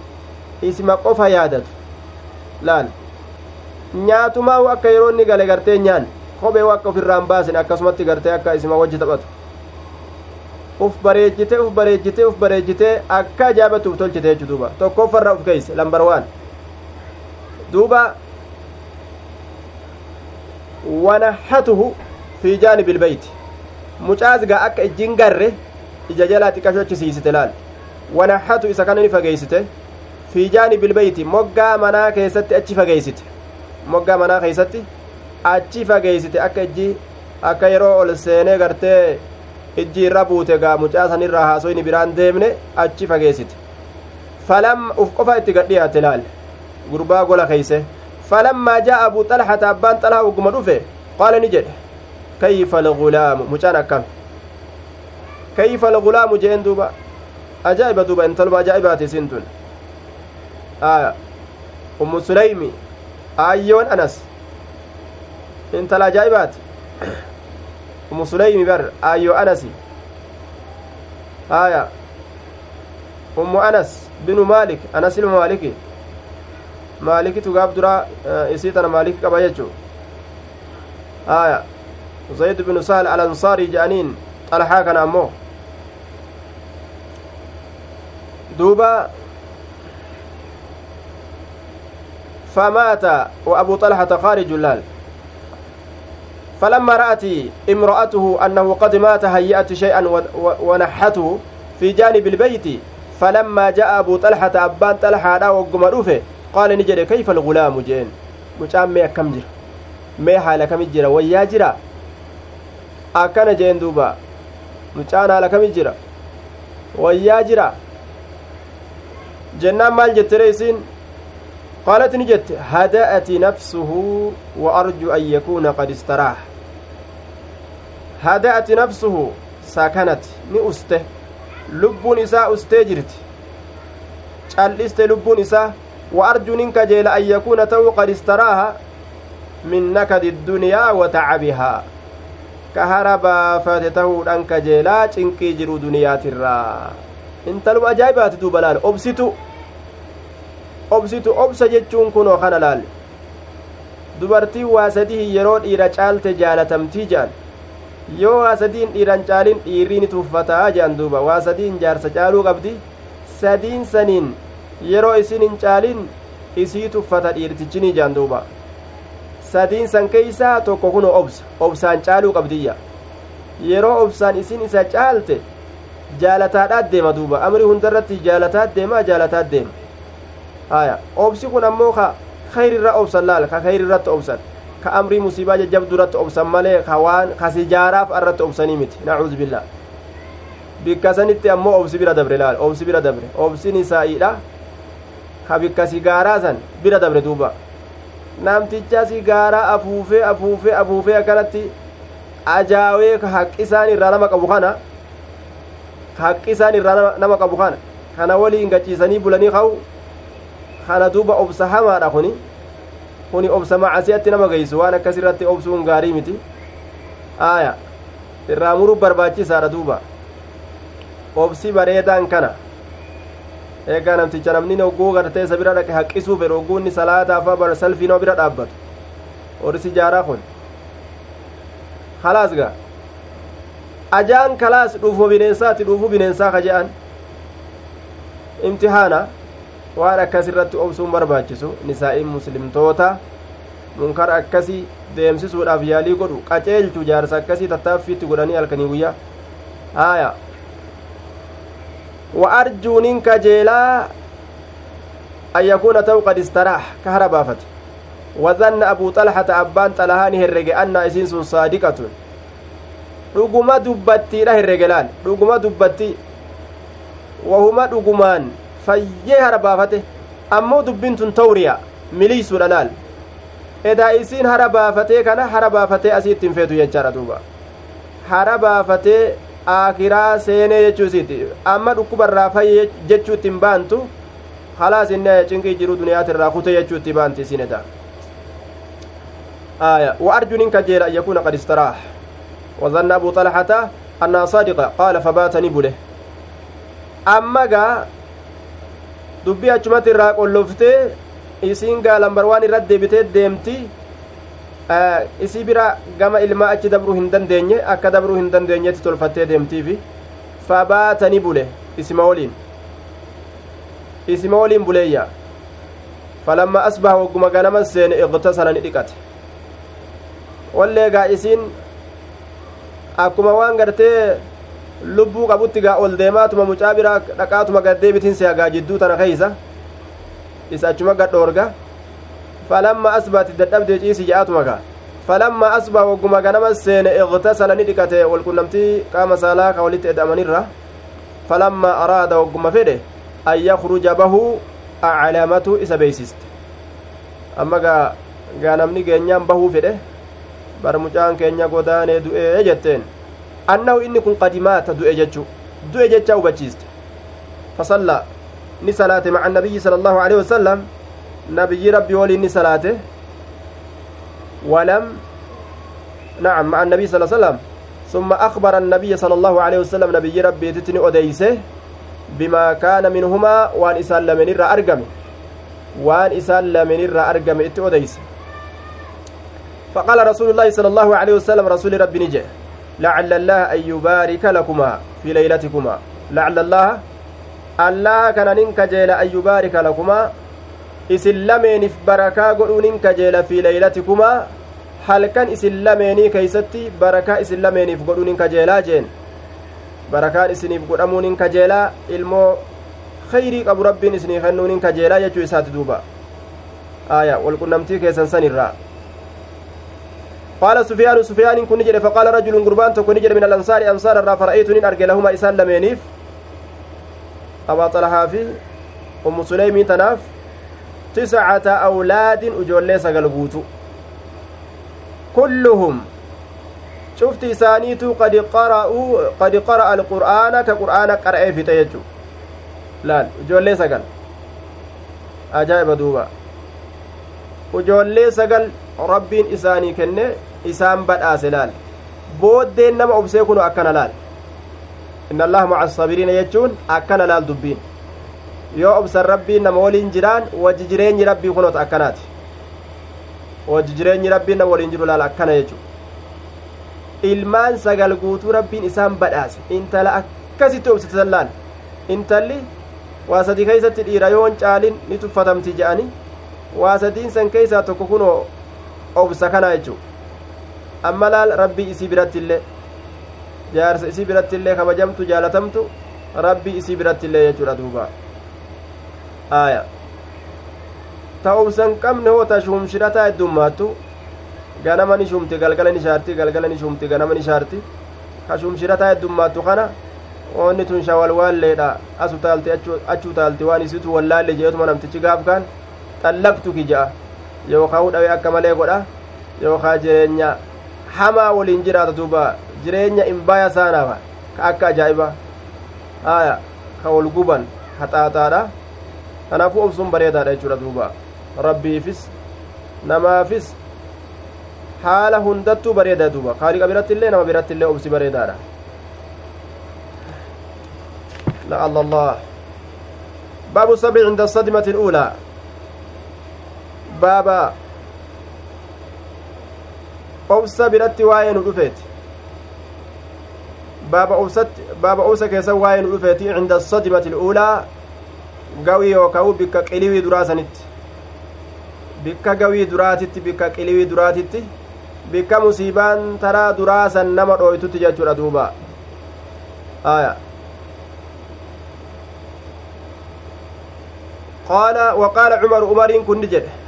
isma qofa yaadatu laal nyaatumaa akka yeroo inni gale gartee nyaan kophee akka ofirraan baasin akkasumatti gartee akka isma wajji taphatu uf bareechite uf bareechite uf bareechite akka ajaa'ibatuuf tolchite jechuu duuba tokkoffarra uf keeyse lambar waan duuba wanahatuhu fi jaanibi ilbeyti mucaasgaa akka ijjiin garre ija jalaa xiqqashochisiisite laal wanaxatu isa kana ni fageeysite fiijaani bilbeyti moggaa manaa keessatti achi fageeysite moggaa manaa keeysatti achi fageeysite akka ijji akka yeroo ol seenee gartee ijji irra buute gaa mucaa sanirraa haasoyni biraan deemne achi fageeysite falam uf qofa itti gadhiyaate laal gurbaa gola keeyse falammaa jaa abuu xalhata abbaan xalhaa ugguma dhufe qaala ni jedhe kayfa algulaamu mucaan akkam kayfa algulaamu jeen duuba ajaa'iba duuba intaluma ajaa'ibaati isin tun aya ummu suleymi aayyoon anas intala ajaa'ibaati aayyoo anasi aya ummu anas binu maalik anas ilma maaliki maalikitu gaaf duraa isii tana maaliki qaba jechuu aya zayd binu sahal alansaarii je'aniin xalxaa kana ammoo duuba فمات وأبو طلحة خارج اللال فلما رأت امرأته أنه قد مات هيأت شيئا ونحته في جانب البيت فلما جاء أبو طلحة أبان طلحة لا وقم قال نجري كيف الغلام جين مجام مي كم جرا مي حال كم جرا ويا جرا duuba mucaan haala kami jira wayyaa jira jennaan maal jettere isin qaalat ni jette hada'ati nafsuhu wa arju an yakuuna qad istaraah isaa ustee jirti cal'iste lubbuun isaa wa arju nin kajeela an yakuuna ta'uu qad istaraaha min nakadi ddunyaa wa tacabihaa ka hara baafate tahuudhan kajeelaa cinqii jiru duniyaatirraa intaluma ajaa'ibaati duuba laal obsitu obsitu obsa jechuun kunoo kana laal dubartiin waa sadii yeroo dhiira caalte jaalatamtii jedhan yoo waa sadiin dhiiran caalin dhiirriin tuffataa jedhan duuba waa sadiin jaarsa caaluu qabdi sadiin saniin yeroo isin hin caalin isii tuffata dhiirtichinii jedhan duuba sadiin san keeysaa tokko kuno obsa obsaan caaluu qabdiyya yeroo obsaan isin isa caalte jaalataadhaat deema duuba amri hundarratti jaalataat deema jaalataat deema haya obsi kun ammoo ka kayrirra obsan laal ka kayrirratti obsan ka amrii musiibaa jajjabduu irratti obsan malee ka waan ka sijaaraaf irratti obsanii miti nacuuzu billaa bikka sanitti ammoo obsi bira dabre laal obsi bira dabre obsin isaa'iidha ka bikka sigaaraa san bira dabre duuba namticha sigaaraa afuufee afuufee afuufee akkanatti ajaawee ka haqqisaan irraa nama qabu kana haqqisaan irraa nama qabu kana kana waliin gachiisanii bulanii ka'u kana duuba obsa hamaadha kuni kuni obsa macasiyatti nama geeysu waan akkas irratti obsuun gaarii miti aaya irraa muruu barbaachisaadha duuba obsi bareedaan kana eegaa namticha namni ogguu gartee isa bira dhaqe haqqisuu fedhe ogguunni salaataafa bar salfiinoo bira dhaabbatu orisi jaaraa kun halaas gaa ajaan kalaas dhuufuu bineensaati dhuufuu bineensaa ka je'an imtihaana waan akkas irratti obsuun barbaachisu nisaa'iin muslimtoota munkar akkasii deemsisuudhaaf yaalii godhu qaceelchu jaarsa akkasii tattaaffiitti godhanii halkanii guyyaa haaya wa arjuu nin kajeelaa an yakuuna ta'u qad istaraax ka hara baafate wadanna abuu xalhata abbaan xalahaa ni herrege annaa isiin sun saadiqatun dhuguma dubbattiidha herrege laal dhuguma dubbatti wahuma dhugumaan fayyee hara baafate ammoo dubbin tun tawriya miliisuudha laal edaa isiin hara baafatee kana hara baafatee asiitti hin feetu jechaadha duuba hara baafatee aakiraa seenee jechuu isiiti amma dhukkubarraa fayye jechuu ittiin baantu halaas inni cinqii jiru duniyaatirraa kute jechuu itti baanti isin edaa آية وأرجو إن كجيل أن يكون قد استراح وظن أبو طلحة أنها صادقة قال فبات نبله أما dubbii achumatti irraa qolloftee isiin gaa lambarwaan irra deebitee deemti isii bira gama ilmaa achi dabruu hin dandeenye akka dabruu hin dandeenyetti tolfattee deemtiifi fabaatani bule isima woliin isima woliin buleeyya falamma asbaha wagguma ganaman seene iqtasala dhiqate wallee gaa isiin akkuma waan gartee lubbuu qabutti gaa ol deemaatuma mucaa biraa dhaqaatuma gaddeebitiin se'a gaa jidduu tana keeysa isa achuma gadhoorga falamma asbaati dadhabdee ciisi je'aatuma gaa falamma asbaa wagguma ganama seene iqtasala ni dhiqate walqunnamtii qaama saalaa ka walitti eda'amanirra falamma araada wagguma fedhe an yakruja bahuu aclamatu isa beeysiste amma gaa gaa namni geenyaan bahuu fedhe bar mucaan keenya godaanee du'ee jetteen annahu inni kun qadimaata du'e jechu du'e jecha hubachiiste fasalla ni salaate maca annabiyyi sala allahu aleyhi wasalam nabiyyi rabbii waliin ni salaate نعم مع النبي صلى الله عليه وسلم. ثم أخبر النبي صلى الله عليه وسلم نبي ربي تتني أديسه بما كان منهما وأن إسال من الرا أرقم وأن إسال من الرا أرقم إت أديسه. فقال رسول الله صلى الله عليه وسلم رسول ربي نجي. لعل الله أن يبارك لكما في ليلتكما لعل الله الله كان ننك جيل أن يبارك لكما isin lameeniif barakaa godhuunin kajeela fi leeylatiikumaa halkan isin lameenii keeysatti barakaa isin lameeniif godhuunin kajeelaa jeen barakaan isiniif godhamuunin kajeelaa ilmoo khayrii qabu rabbiin isinii kennuunin kajeelaa jechuu isaati duuba aya walqunnamtii keessan san irraa قال سفيان سفيان كن جد فقال رجل قربان تكون جد من الأنصار أنصار الرا فرأيت نين أرجع لهما إسان لمينيف. أبا طلحة في أم سليم تناف. تسعة أولاد أجولي سقل قوتو كلهم. شفت إسانيتو قد قرأوا قد قرأ القرآن كقرآن قرأ في تيجو. لا أجولي سقل أجائب دوبا. أجولي سقل ربين إساني كنه إسان بدأس لال بودين نما أبسي كنو أكنا لال إن الله مع الصابرين يجون أكنا لال دبين yoo obsan rabbiin nama waliin jiraan wajji jireenyi rabbii kunoota akkanaati wajji jireenyi rabbiin nama waliin jiru laala akkana jechu ilmaan sagal guutuu rabbiin isaan badhaase intala akkasitti obsite laal intalli waa sadii keeysatti dhiira yoon caalin ni tuffatamti je'ani waa sadiin san keeysaa tokko kunoo obsa kana jechu amma laal rabbii isii biratti illee jaarsa isii biratti illee kabajamtu jaalatamtu rabbi isii biratti illee jechuudha duuba aya ta'umsan qabne hoo ta shumshirataa heddummaattu ganama ni shumti galgala ni shaarti galgala ni shumti ganama ni shaarti ka shumshirataa heddummaattu kana onni tun shawalwaalleedha asu taalti achuu taalti waan isitu wallaalle jeetuma namtichi gaaf kaan xallaqtuki yookaa hudhawe akka malee godha yookaa jireenya hamaa waliin jiraata duuba jireenya imbaaya saanaaf ka akka ajaa'iba aya ka wal guban haxaaxaadha kanaafuu obsuun bareedaadha jechuudha duuba rabbiifis namaafis haala hundattuu bareeda duuba kaaliqa biratti illee nama biratti illee obsi bareedaadha لعل الله باب الصبر عند الصدمة الأولى بابا obsa biratti waa'ee nu dhufeeti baaba obsatti baaba obsa keessa waa'ee nu dhufeeti cinda sadimati il'uulaa gawii yookaan bikka qiliwii duraa sanitti bikka gawii duraatitti bikka qiliwii duraatitti bikka musiibaan taraa duraa san nama dhooytutti jechuudha duuba aya qaala waqaala cumaru umariin kunni jedhe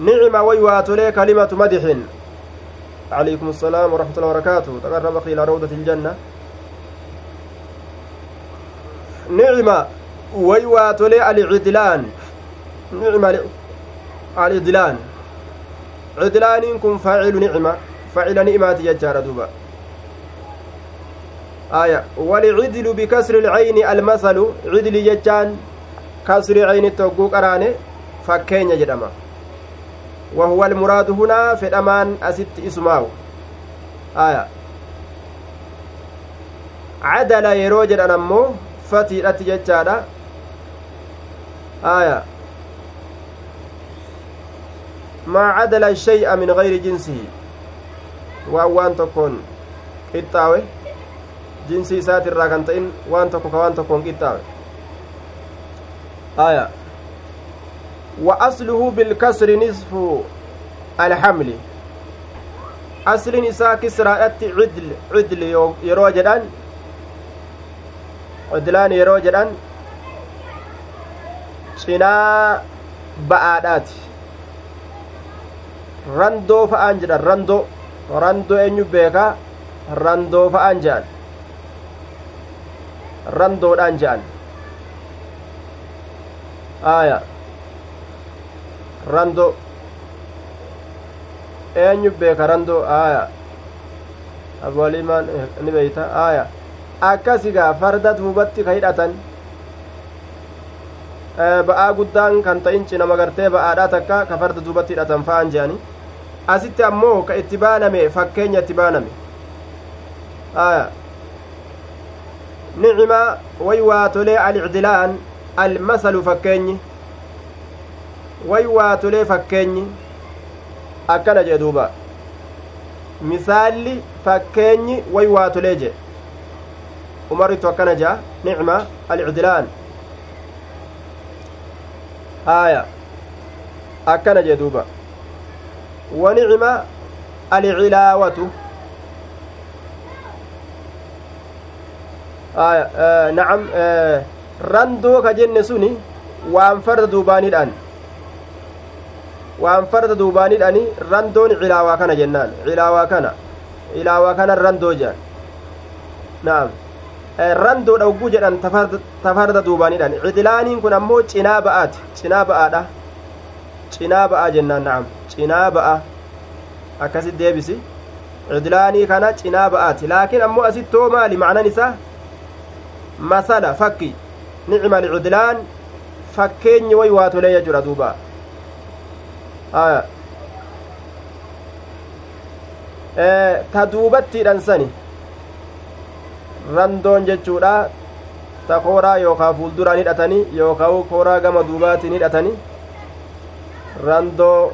nicma waywaatolee kalimatu madixin عليكم السلام ورحمة الله وبركاته. تقرب إلى روضة الجنة. نعمة ويواتولي العدلان نعمة العدلان. عدلان كن فاعل نعمة. فاعل نعمة يجار دوبا. آية. والعدل بكسر العين المثل. عدل يجان. كسر عين التوقوق أراني. فكين يجدما. وهو المراد هنا في الأمان أست اسمه آية عدل يروجد أنمو fatiidhatti jechaadha aya maa cadala shay'a min gayri jinsihi waan waan tokkoon qixxaawe jinsii isaati irraa kan ta'in waan tokko ka waan alhamli aslin isaa kisraadhatti cidl cidl yeroo jedhan cudlaan yeroo jedhan cinaa ba'aadhaati randoo fa'aan jedhan randoo randoo eenyu beekaa randoo fa'aan jedhan randoodhaan jedhan aya randoo eenyu beeka randoo aya abwalimaan ni beeyta aya akkasigaa farda duubatti ka hidhatan ba'aa guddaan kan ta'in cinama gartee ba'aadhaa takka ka farda duubatti hidhatan fa'an je'ani asitti ammoo ka itti baaname fakkeenya itti baaname aya nicima way waatolee alicdilaan almasalu fakkeenyi way waatolee fakkeenyi akkana jee duuba misaalli fakkeenyi way waatolee jee umarritu akkana jea nicma alcdilaan aya akkana jee duuba wa nicma alcilaawatu nacam randoo ka jenne suni waan farda duubaanidhaan waan farda duubaanidhani randoon cilaawaa kana jennaan cilaawaa kana cilaawaa kana randoo jedhan naam randoodha ugguu jedhan tafarda duubaanidhaan cidilaaniin kun ammoo cinaa ba'aati cinaa ba'aadha cinaa ba'aa jennaan na'am cinaa ba'a akkasit deebisi cidilaanii kana cinaa ba'aati laakiin ammoo asittoo maali macnan isaa masala fakki nicma alcidilaan fakkeenyi way waa tolee jechuudha duuba ta duubattiidhan sani randoon jechuudha ta kooraa yookaa fuulduraan hidhatanii yookaa kooraa gama duubaatiin hidhatanii randoo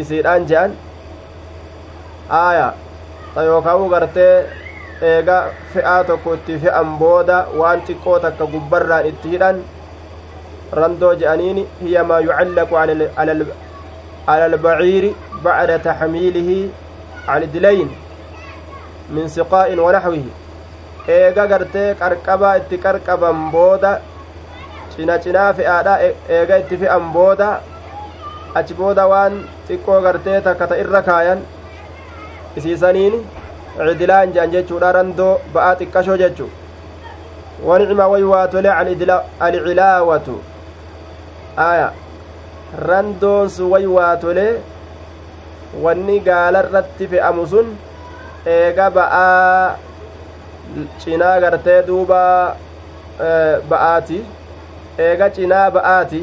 isiidhaan je'an aaya ta yookaa gartee eega fe'aa tokko itti fe'an booda waan xiqqoo takka gubbarraan itti hidhan randoo je'aniin hiya yucallaqu ala albaciiri bacda taxmiilihi cala dilayn min siqaa'in wanaxwihi eega gartee qarqabaa itti qarqaban booda cina cinaa fe'aadha eega itti fe'an booda achi booda waan xiqqoo gartee takka ta irra kaayan isiisaniin cidilaan jean jechuudha randoo ba'aa xiqqashoo jechu wanicima way waa tole alcilaawatu aya randoon sun way waa tole wanni gaalarratti fe'amu sun eega ba'aa cinaa gartee duuba ba'aati. Eega cinaa ba'aati.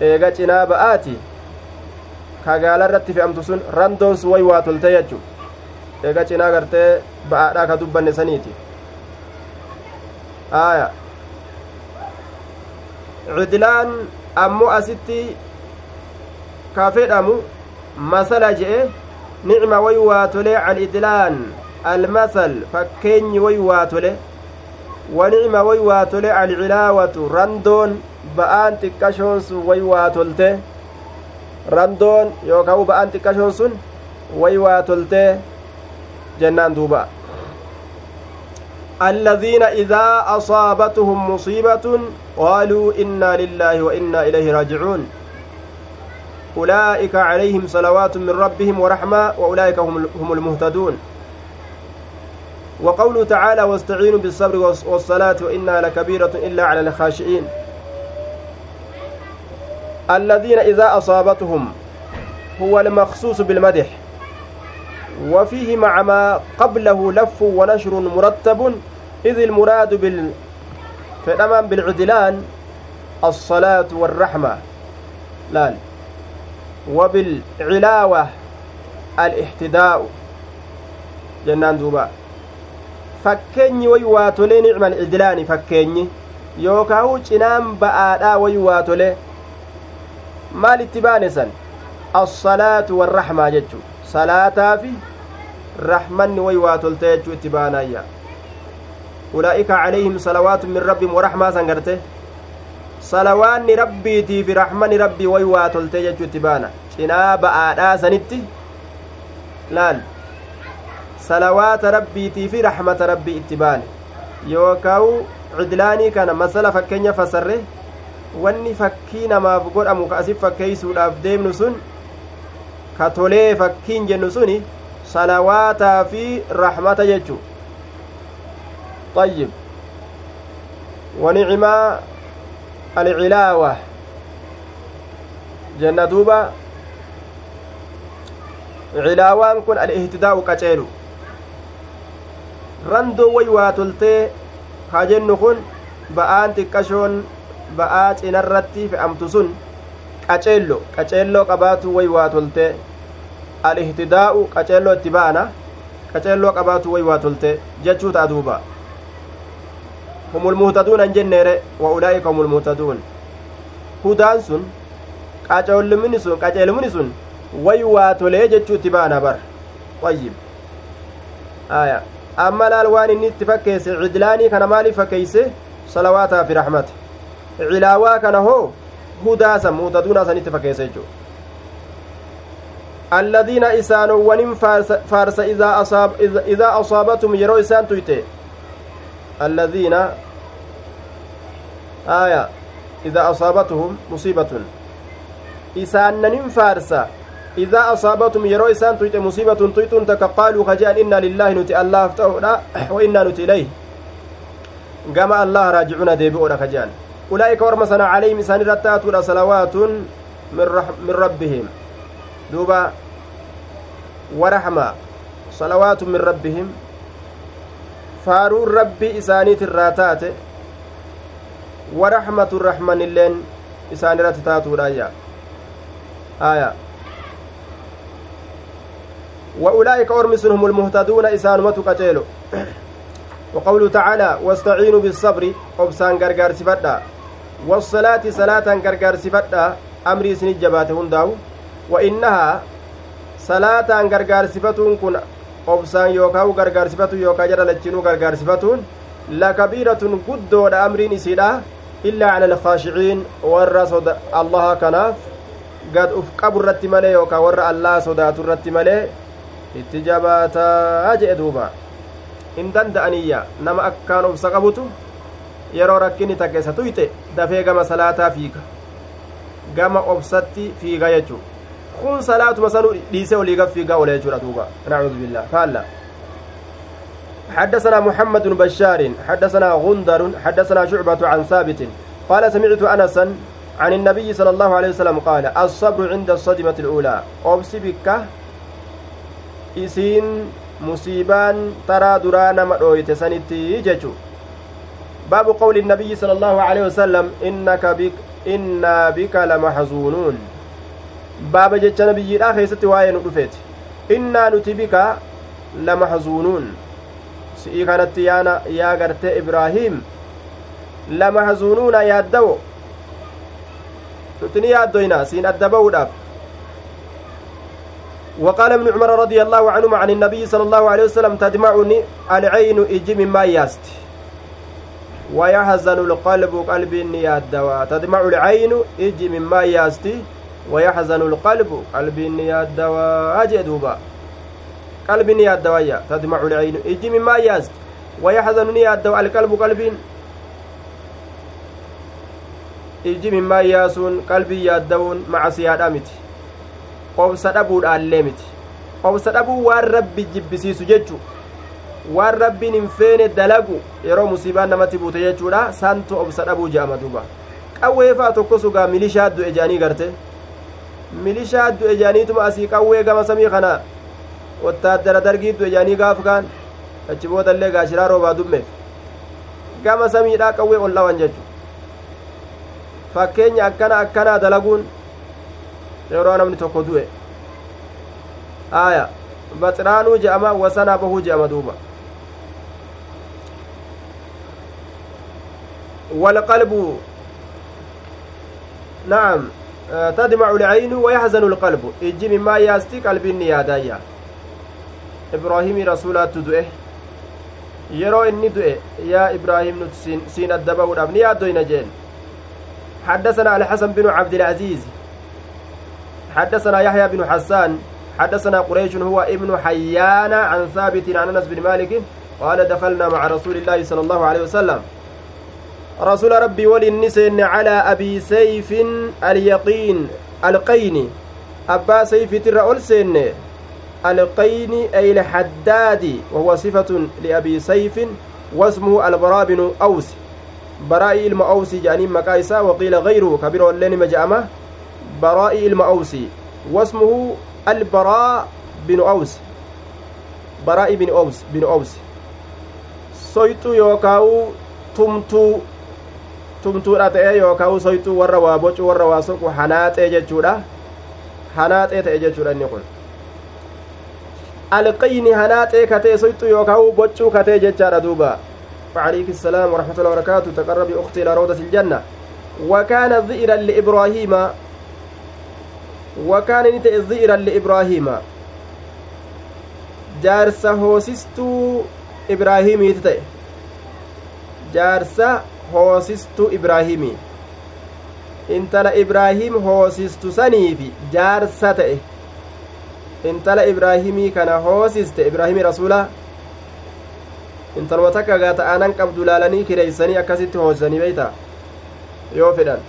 Eega cinaa ba'aati. Ka gaalarratti fe'amtu sun randoon sun way waa tolte jechu eega cinaa gartee ba'aadhaa ka dubbanne saniiti. Aya cidlaan ammoo asitti ka fedhamu masala je'e nicma way waa tole alidlaan almasal fakkeenyi way waa tole wanicma way waa tole alcilaawatu randoon ba'aan xiqqashoon sun way waa tolte randoon yookaan ba'aan xiqqashoon sun way waa tolte jennaan duuba الذين إذا أصابتهم مصيبة قالوا إنا لله وإنا إليه راجعون. أولئك عليهم صلوات من ربهم ورحمة وأولئك هم المهتدون. وقوله تعالى واستعينوا بالصبر والصلاة وإنها لكبيرة إلا على الخاشعين. الذين إذا أصابتهم هو المخصوص بالمدح. وفيه مع ما قبله لف ونشر مرتب إذ المراد بال فنمان بالعدلان الصلاة والرحمة لا وبالعلاوة الاحتداء جنان دوبا fakkeenyi yookaahu cinaan ba'aadhaa wayi waa tolee maal itti baane san assalaatu warraxmaa jechu salaataa fi raxmanni way waa tolte jechuu itti baanayya ulaa'ika calayhim salawaatu min rabbihim waraxmaa san garte salawaanni rabbiitii fi raxmani rabbii way waa tolte jechuu itti baana cinaa ba'aadhaa sanitti laal salawaata rabbiitii fi raxmata rabbii itti baane yookaawu cidlaanii kana masala fakkeenya fasarre wanni fakkii namaaf godhamu ka asif fakkeeysuudhaaf deemnu sun ka tolee fakkiin jennu suni salawaataa fi raxmata jechu طيب ونعما العلاوة جنة دوبا cilaawaan kun al-ihtidaa'u qaceelu randoo way waa toltee haa jennu kun ba'aan xiqqashoon ba'aa cinarratti fe'amtu sun qaceello qaceelloo qabaatu way waa toltee al-ihtidaa'u qaceelloo itti ba'ana qaceelloo qabaatu way waa toltee jechuu ta'a duuba humul muhtaduun an jenneere wa ulaa'ika humul muhtaduun hudaan sun qaceellumini sun qaceelumini sun way waa tolee jechuu itti ba'ana bar ayyib aya amma laal waan inni itti fakkeesse cidlaanii kana maaliif fakkeeyse salawaataa fi raxmata cilaawaa kana hoo muutaduunaa sanitti fakkeesse jechuu الذين إسانوان فارس إذا أصاب إذا أصابتهم يرو إسان تويته الذين آية إذا أصابتهم مصيبة إسان فارس إذا أصابتهم يرو إسان تويته مصيبة تويتون تك قالوا خجان إنا لله نتي الله فتونا وإنا نتي إليه كما الله راجعون ديبئون خجان أولئك ورمسنا عليهم إسان رتاتون صلوات من, رح من ربهم. دوبا ورحمة. صلوات من ربهم. فارون ربي إسانيت الراتات. ورحمة الرحمن اللين إساني رتاتو رايا آية. وأولئك أرمس هم المهتدون إسان متقتيلو وقوله تعالى واستعينوا بالصبر. أبسان غرغر سفدا والصلاة صلاة غرغر سفدا أمري سنجبات هنداو obsaan yookaa gargaarsifatu yookaa jara lachinuu gargaarsifatuun lakabiiratun guddoodha amriin isiidha illaa cala alkaashiciin warra soda allaha kanaaf gad uf qabu irratti malee yookaa warra allaha sodaatu irratti malee itti jabaataa jedhe duuba hin danda'aniyya nama akkaan obsa qabutu yeroo rakkinni takkeessa tuyxe dafee gama salaataa fiiga gama obsatti fiiga jechuu kun salaatuma sanuu dhiisee olii gab fiigaa olee jechuudha duuba nacuudu billah faalla حدثنا محمد بن بشار حدثنا غندر حدثنا شعبة عن ثابت قال سمعت أنسا عن النبي صلى الله عليه وسلم قال الصبر عند الصدمة الأولى أبسي بك إسين مصيبان ترى درانا مدويت سنتي ججو باب قول النبي صلى الله عليه وسلم إنك بك إنا بك لمحزونون. باب جج نبي الآخر ستواين رفيت إنا نتبك لمحزونون. si'ii kanatti yaana yaa gartee ibraahiim lamahzuunuuna yaaddawo nuti ni yaaddoyna siin adda ba'uudhaaf وقال ابن عمر رضي الله عنهما عن النبي صلى الله عليه وسلم تدمعني العين إجي مما ياست. ويحزن القلب قلب النياد تدمع العين إجي مما ياستي ويحزن القلب قلب النياد أجدوبا qalbiin yaadda wayya tadmacu lcaynu ijji mimmaa yaasti wayaxzanu ni yaaddawa alqalbu qalbiin ijji mimmaa yaasuun qalbii yaaddawuun macasiyaadha miti obsa dhabuudhaallee miti obsa dhabuu waan rabbi jibbisiisu jechu waan rabbiin hin feene dalagu yeroo musiibaan namatti buute jechuudha santu obsa dhabuu je'ama duuba qawwee faa tokko sugaa milishaa du'e je'anii garte milishaa du'e je'aniituma asii qawwee gama samii kana wottaaddara dargiiddu ejaanii gaaf kaan achi boodallee gaashiraa roobaa dummeef gama samiidhaa qawwee ol dhawan jechu fakkeenya akkana akkanaa dalaguun yeroo namni tokko du'e aaya baxiraanuu je'ama wasanaa bahuu je'ama duuba والقلب. نعم. تدمع العين ويحزن القلب. إجي مما ياستي قلب النيادايا ibraahimii rasuulaattu du'e yeroo inni du'e yaa ibraahim nuti siin adda ba'uudhaaf ni yaaddoyna jeen حدثنا الحسن بن عبد العزيز. حدثنا يحيى بن حسان. حدثنا قريش هو ابن حيان عن ثابت عن أنس بن مالك. قال دخلنا مع رسول الله صلى الله عليه وسلم. رسول ربي وللنسين على أبي سيف اليقين القين. أبا سيف ترى ألسن القين أي الحداد وهو صفة لأبي سيف واسمه البراء بن أوس. براء المأوس جانين مكايسا وقيل غيره كبير اللين مجأمة. براء المأوس واسمه البراء بن أوس. براء بن أوس بن أوس. soyxuu yookaa'u tumtuu tumtuudha ta'e yookaa'u soyxuu warra waa bocu warra waa soqu hanaaxee jechuudha hanaaxee ta'e jechuudha inni kun alqayni hanaaxee katee soyxu yookaan boccuu katee jechaadha duuba وعليك السلام ورحمة الله وبركاته تقرب أختي إلى روضة الجنة وكان ذئرا لإبراهيم وكان نت ذئرا لإبراهيم جارس هوسستو إبراهيم تتئ جارس هوسستو إبراهيم intala ibraahim hoosistu saniifi jaarsa ta'e intala ibraahimii kana hoosiste ibraahimii rasuula intaluma takka gaa ta'aanan qabdu laalanii kireeysanii akkasitti hoosisanii beeyta yoo fedhan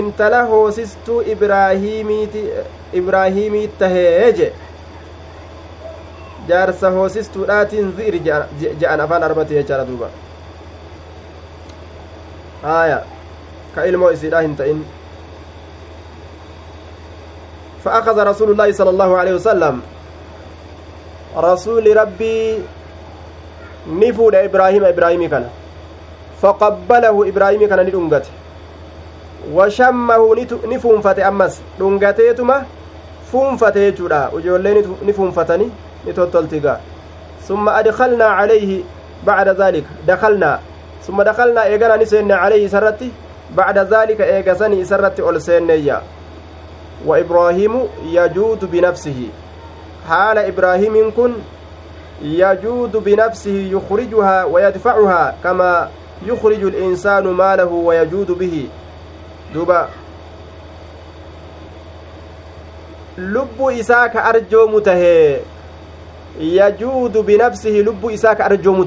intala hoosistuu ibraahimiiti ibraahimii tahee je jaarsa hoosistuudhaatiin zi'ir je'an afaan arbatti jechaadha duuba haaya ka ilmoo isiidha hin ta'in. فأخذ رسول الله صلى الله عليه وسلم رسول ربي نفود إبراهيم إبراهيم كان فقبله إبراهيم كان ندنغت وشمه نفنفت أمس دنغتيتما فنفت يجودا وجولي نفنفتني نتوتلتقا ثم أدخلنا عليه بعد ذلك دخلنا ثم دخلنا إيغانا نسينا عليه سرتي بعد ذلك إيغسني سرتي أولسينيا وإبراهيم يجود بنفسه. حال إبراهيم كن يجود بنفسه يخرجها ويدفعها كما يخرج الإنسان ماله ويجود به. دوبا. lubbuu isaa ka arjoomu tahee yajuudu binafsihi lubbuu isaa ka arjoomu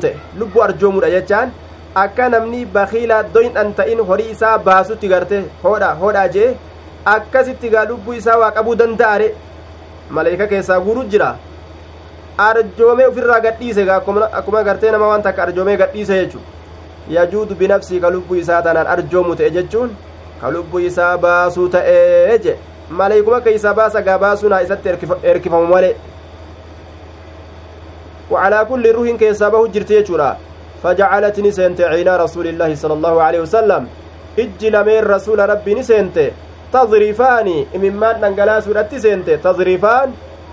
arjoomudha jechaan akka namni bakiila doyndhan ta'in horii isaa baasutti garte hodha hodhaa jee akkasitti gaa lubbuu isaa waa qabuu danda'are maleeyka keessaa guuru jira arjoomee ufirraa gadhiise akkuma gartee nama waan takka arjoomee gadhiise jechu yajuudu binafsii ka lubbuu isaa tanaan arjoomu ta'e jechuun ka lubbuu isaa baasuu ta'ee je maleeykuma keeysaa baasa gaa baasuun haa isatti erkifamu malee وعلى كل روح كيسابه جرت يجورا فجعلت نسنت عينا رسول الله صلى الله عليه وسلم. أجل من رسول ربي نسنت. تظريفان ممن ننقلا سورة سنت. تظريفان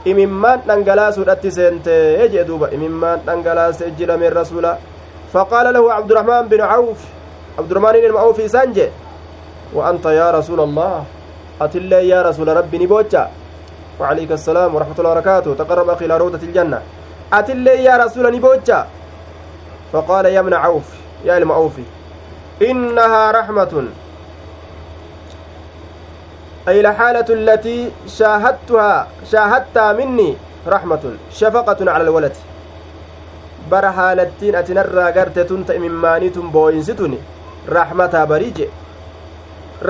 imimmaan dhangalaasuudhatti seente jee duuba imimmaan dhangalaase ejjila min rasula فقال له عبد الرحمن بن عوف. عبد الرحمن بن عوف سانجي وأنت يا رسول الله؟ أتلي يا رسول ربي نبوتشا. وعليك السلام ورحمة الله وبركاته. تقرب أخي إلى روضة الجنة. أتلي يا رسول نبوتشا. فقال يا ابن عوف يا المعوفي إنها رحمة أي الحالة التي شاهدتها شاهدتها مني رحمة شفقة على الولد bara haalattiin ati narraa garte tun ta'e mimmaaniitun booyinsituni rahmataa bariije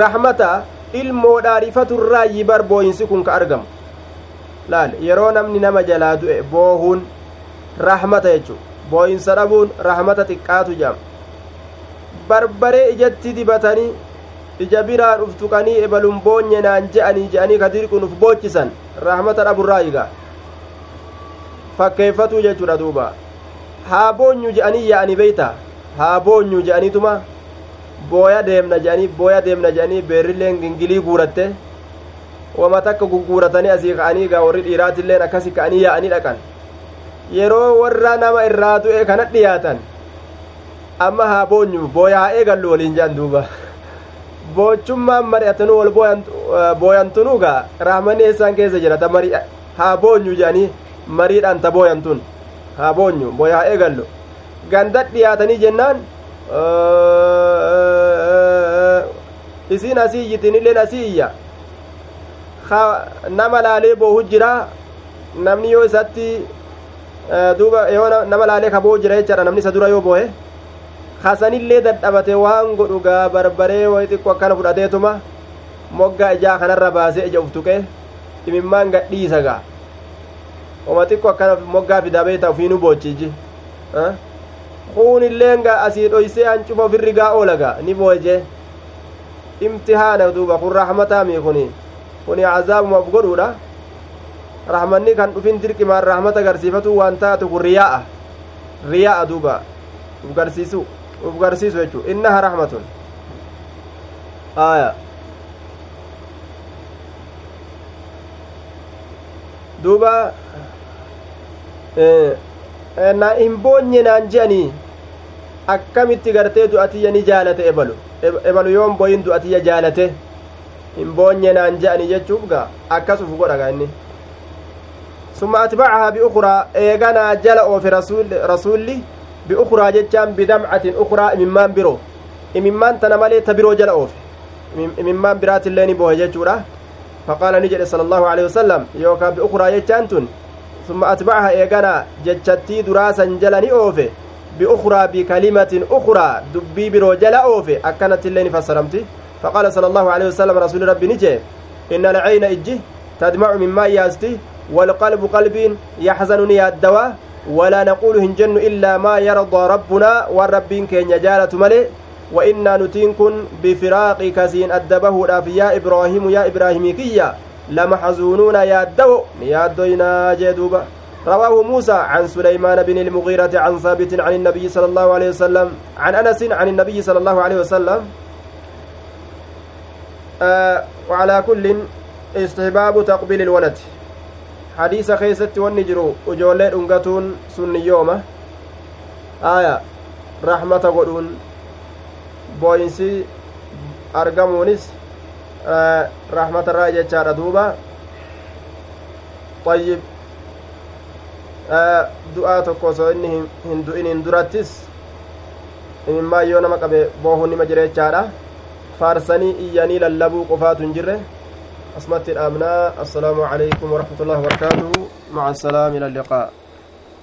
rahmata ilmoodhaa rifaturraayyi bar booyinsi kun ka argamu laal yeroo namni nama jalaa rahmata jechu booyinsa dhabuun rahmata xiqqaatu jedhama barbaree ijatti dibatanii ija biraan uf tuqanii ebalun boonye naan je'anii je'anii ka dirqun uf boochisan rahmata dhaburraayiga fakkeeffatuu jechuudha duuba haa boonyu je'anii yaa'anii beeyta haa boonyu je'aniituma booya deemna je'anii booya deemna je'anii beerrileen gingilii guuratte wama takka gugguuratanii asii ka'anii gaa warri dhiiraatilleen akkasi ka'anii yaa'anii dhaqan yeroo warra nama irraa du'e kana dhiyaatan amma haa boonyu booya haa eegallu waliin jedhan duuba boochummaan mari'atanuu wal booyantunuu gaa rahmanni eessaan keessa jira ta mari haa boonyu jedhanii mariidhaan ta booyantun haa boonyu booya haa eegallu ganda dhiyaatanii jennaan isiin asii iyyitinilleen asii iyya nama laalee boohu jira namni yoo isatti duuba yoo nama laalee ka boohu jira jechaadha namni isa dura yoo boohe kasanillee dadhabate waan godhu gaa barbaree wayi xiqqo akkana fudhateetuma moggaa ijaa kanarra baasee ija uf tuqee imimmaan gadhiisa gaa oma xiqqo akkana moggaa fidaa beeta ufiinu boochiji kuunilleen gaa asii dhoysee hancufa ofirri gaa oola gaa ni booje imtihaana duuba kun rahmataami kuni kuni cazaabuma uf godhuudha rahmanni kan dhufin dirqimaan rahmata garsiifatu waan taatu kun riyaa'a riyaa'a duuba uf garsiisu uf garsiisu jechuu innaha rahmatun aya duuba na hin boonye akkamitti gartee du'atiyya jaalate ebalu ebalu yoon boyin du'atiyya jaalate hin boonye naan je'anii jechuuf gaa akkas uf godha inni summa atbacahaa biukraa eeganaa jala oofe rasulli biukraa jechaan bidamcatin ukraa imimmaan biroo imimmaan tana malee ta biroo jala oofe imimmaan biraatillee ni boohe jechuudha faqaala ni jedhe sala allahu alehi wasalam yookaa biukraa jechaan tun summa atbacahaa eeganaa jechattii duraasan jala ni oofe biukraa bikalimatin ukraa dubbii biroo jala oofe akkanattillee ni fassaramti faqaala sala allahu alehi wasalam rasuli rabbi ni jee inna alcayna ijji tadmacu mimmaa yaasti والقلب قلب يحزن يادوا ولا نقول هنجن إلا ما يرضى ربنا والرب كين يجالة ملي وإنا نتينكن بفراقك سين أدبه يا إبراهيم يا إبراهيم كيا. لمحزونون يادو يادوينا جدوبا. رواه موسى عن سليمان بن المغيرة عن ثابت عن النبي صلى الله عليه وسلم عن أنس عن النبي صلى الله عليه وسلم. آه وعلى كل استحباب تقبيل الولد. Hadiisa keessatti wanni jiru ijoollee dhungatuun sunni yooma aya rahmata godhuun booyinsi argamuunis rahmatarraa jechaadha duuba ayyib du'aa tokko osoo inni hin du'iniin durattis imimmaa yoo nama qabe boohuun nima jira faarsanii iyyanii lallabuu qofaatu hin jirre أسمت الآمناء السلام عليكم ورحمة الله وبركاته. مع السلام إلى اللقاء.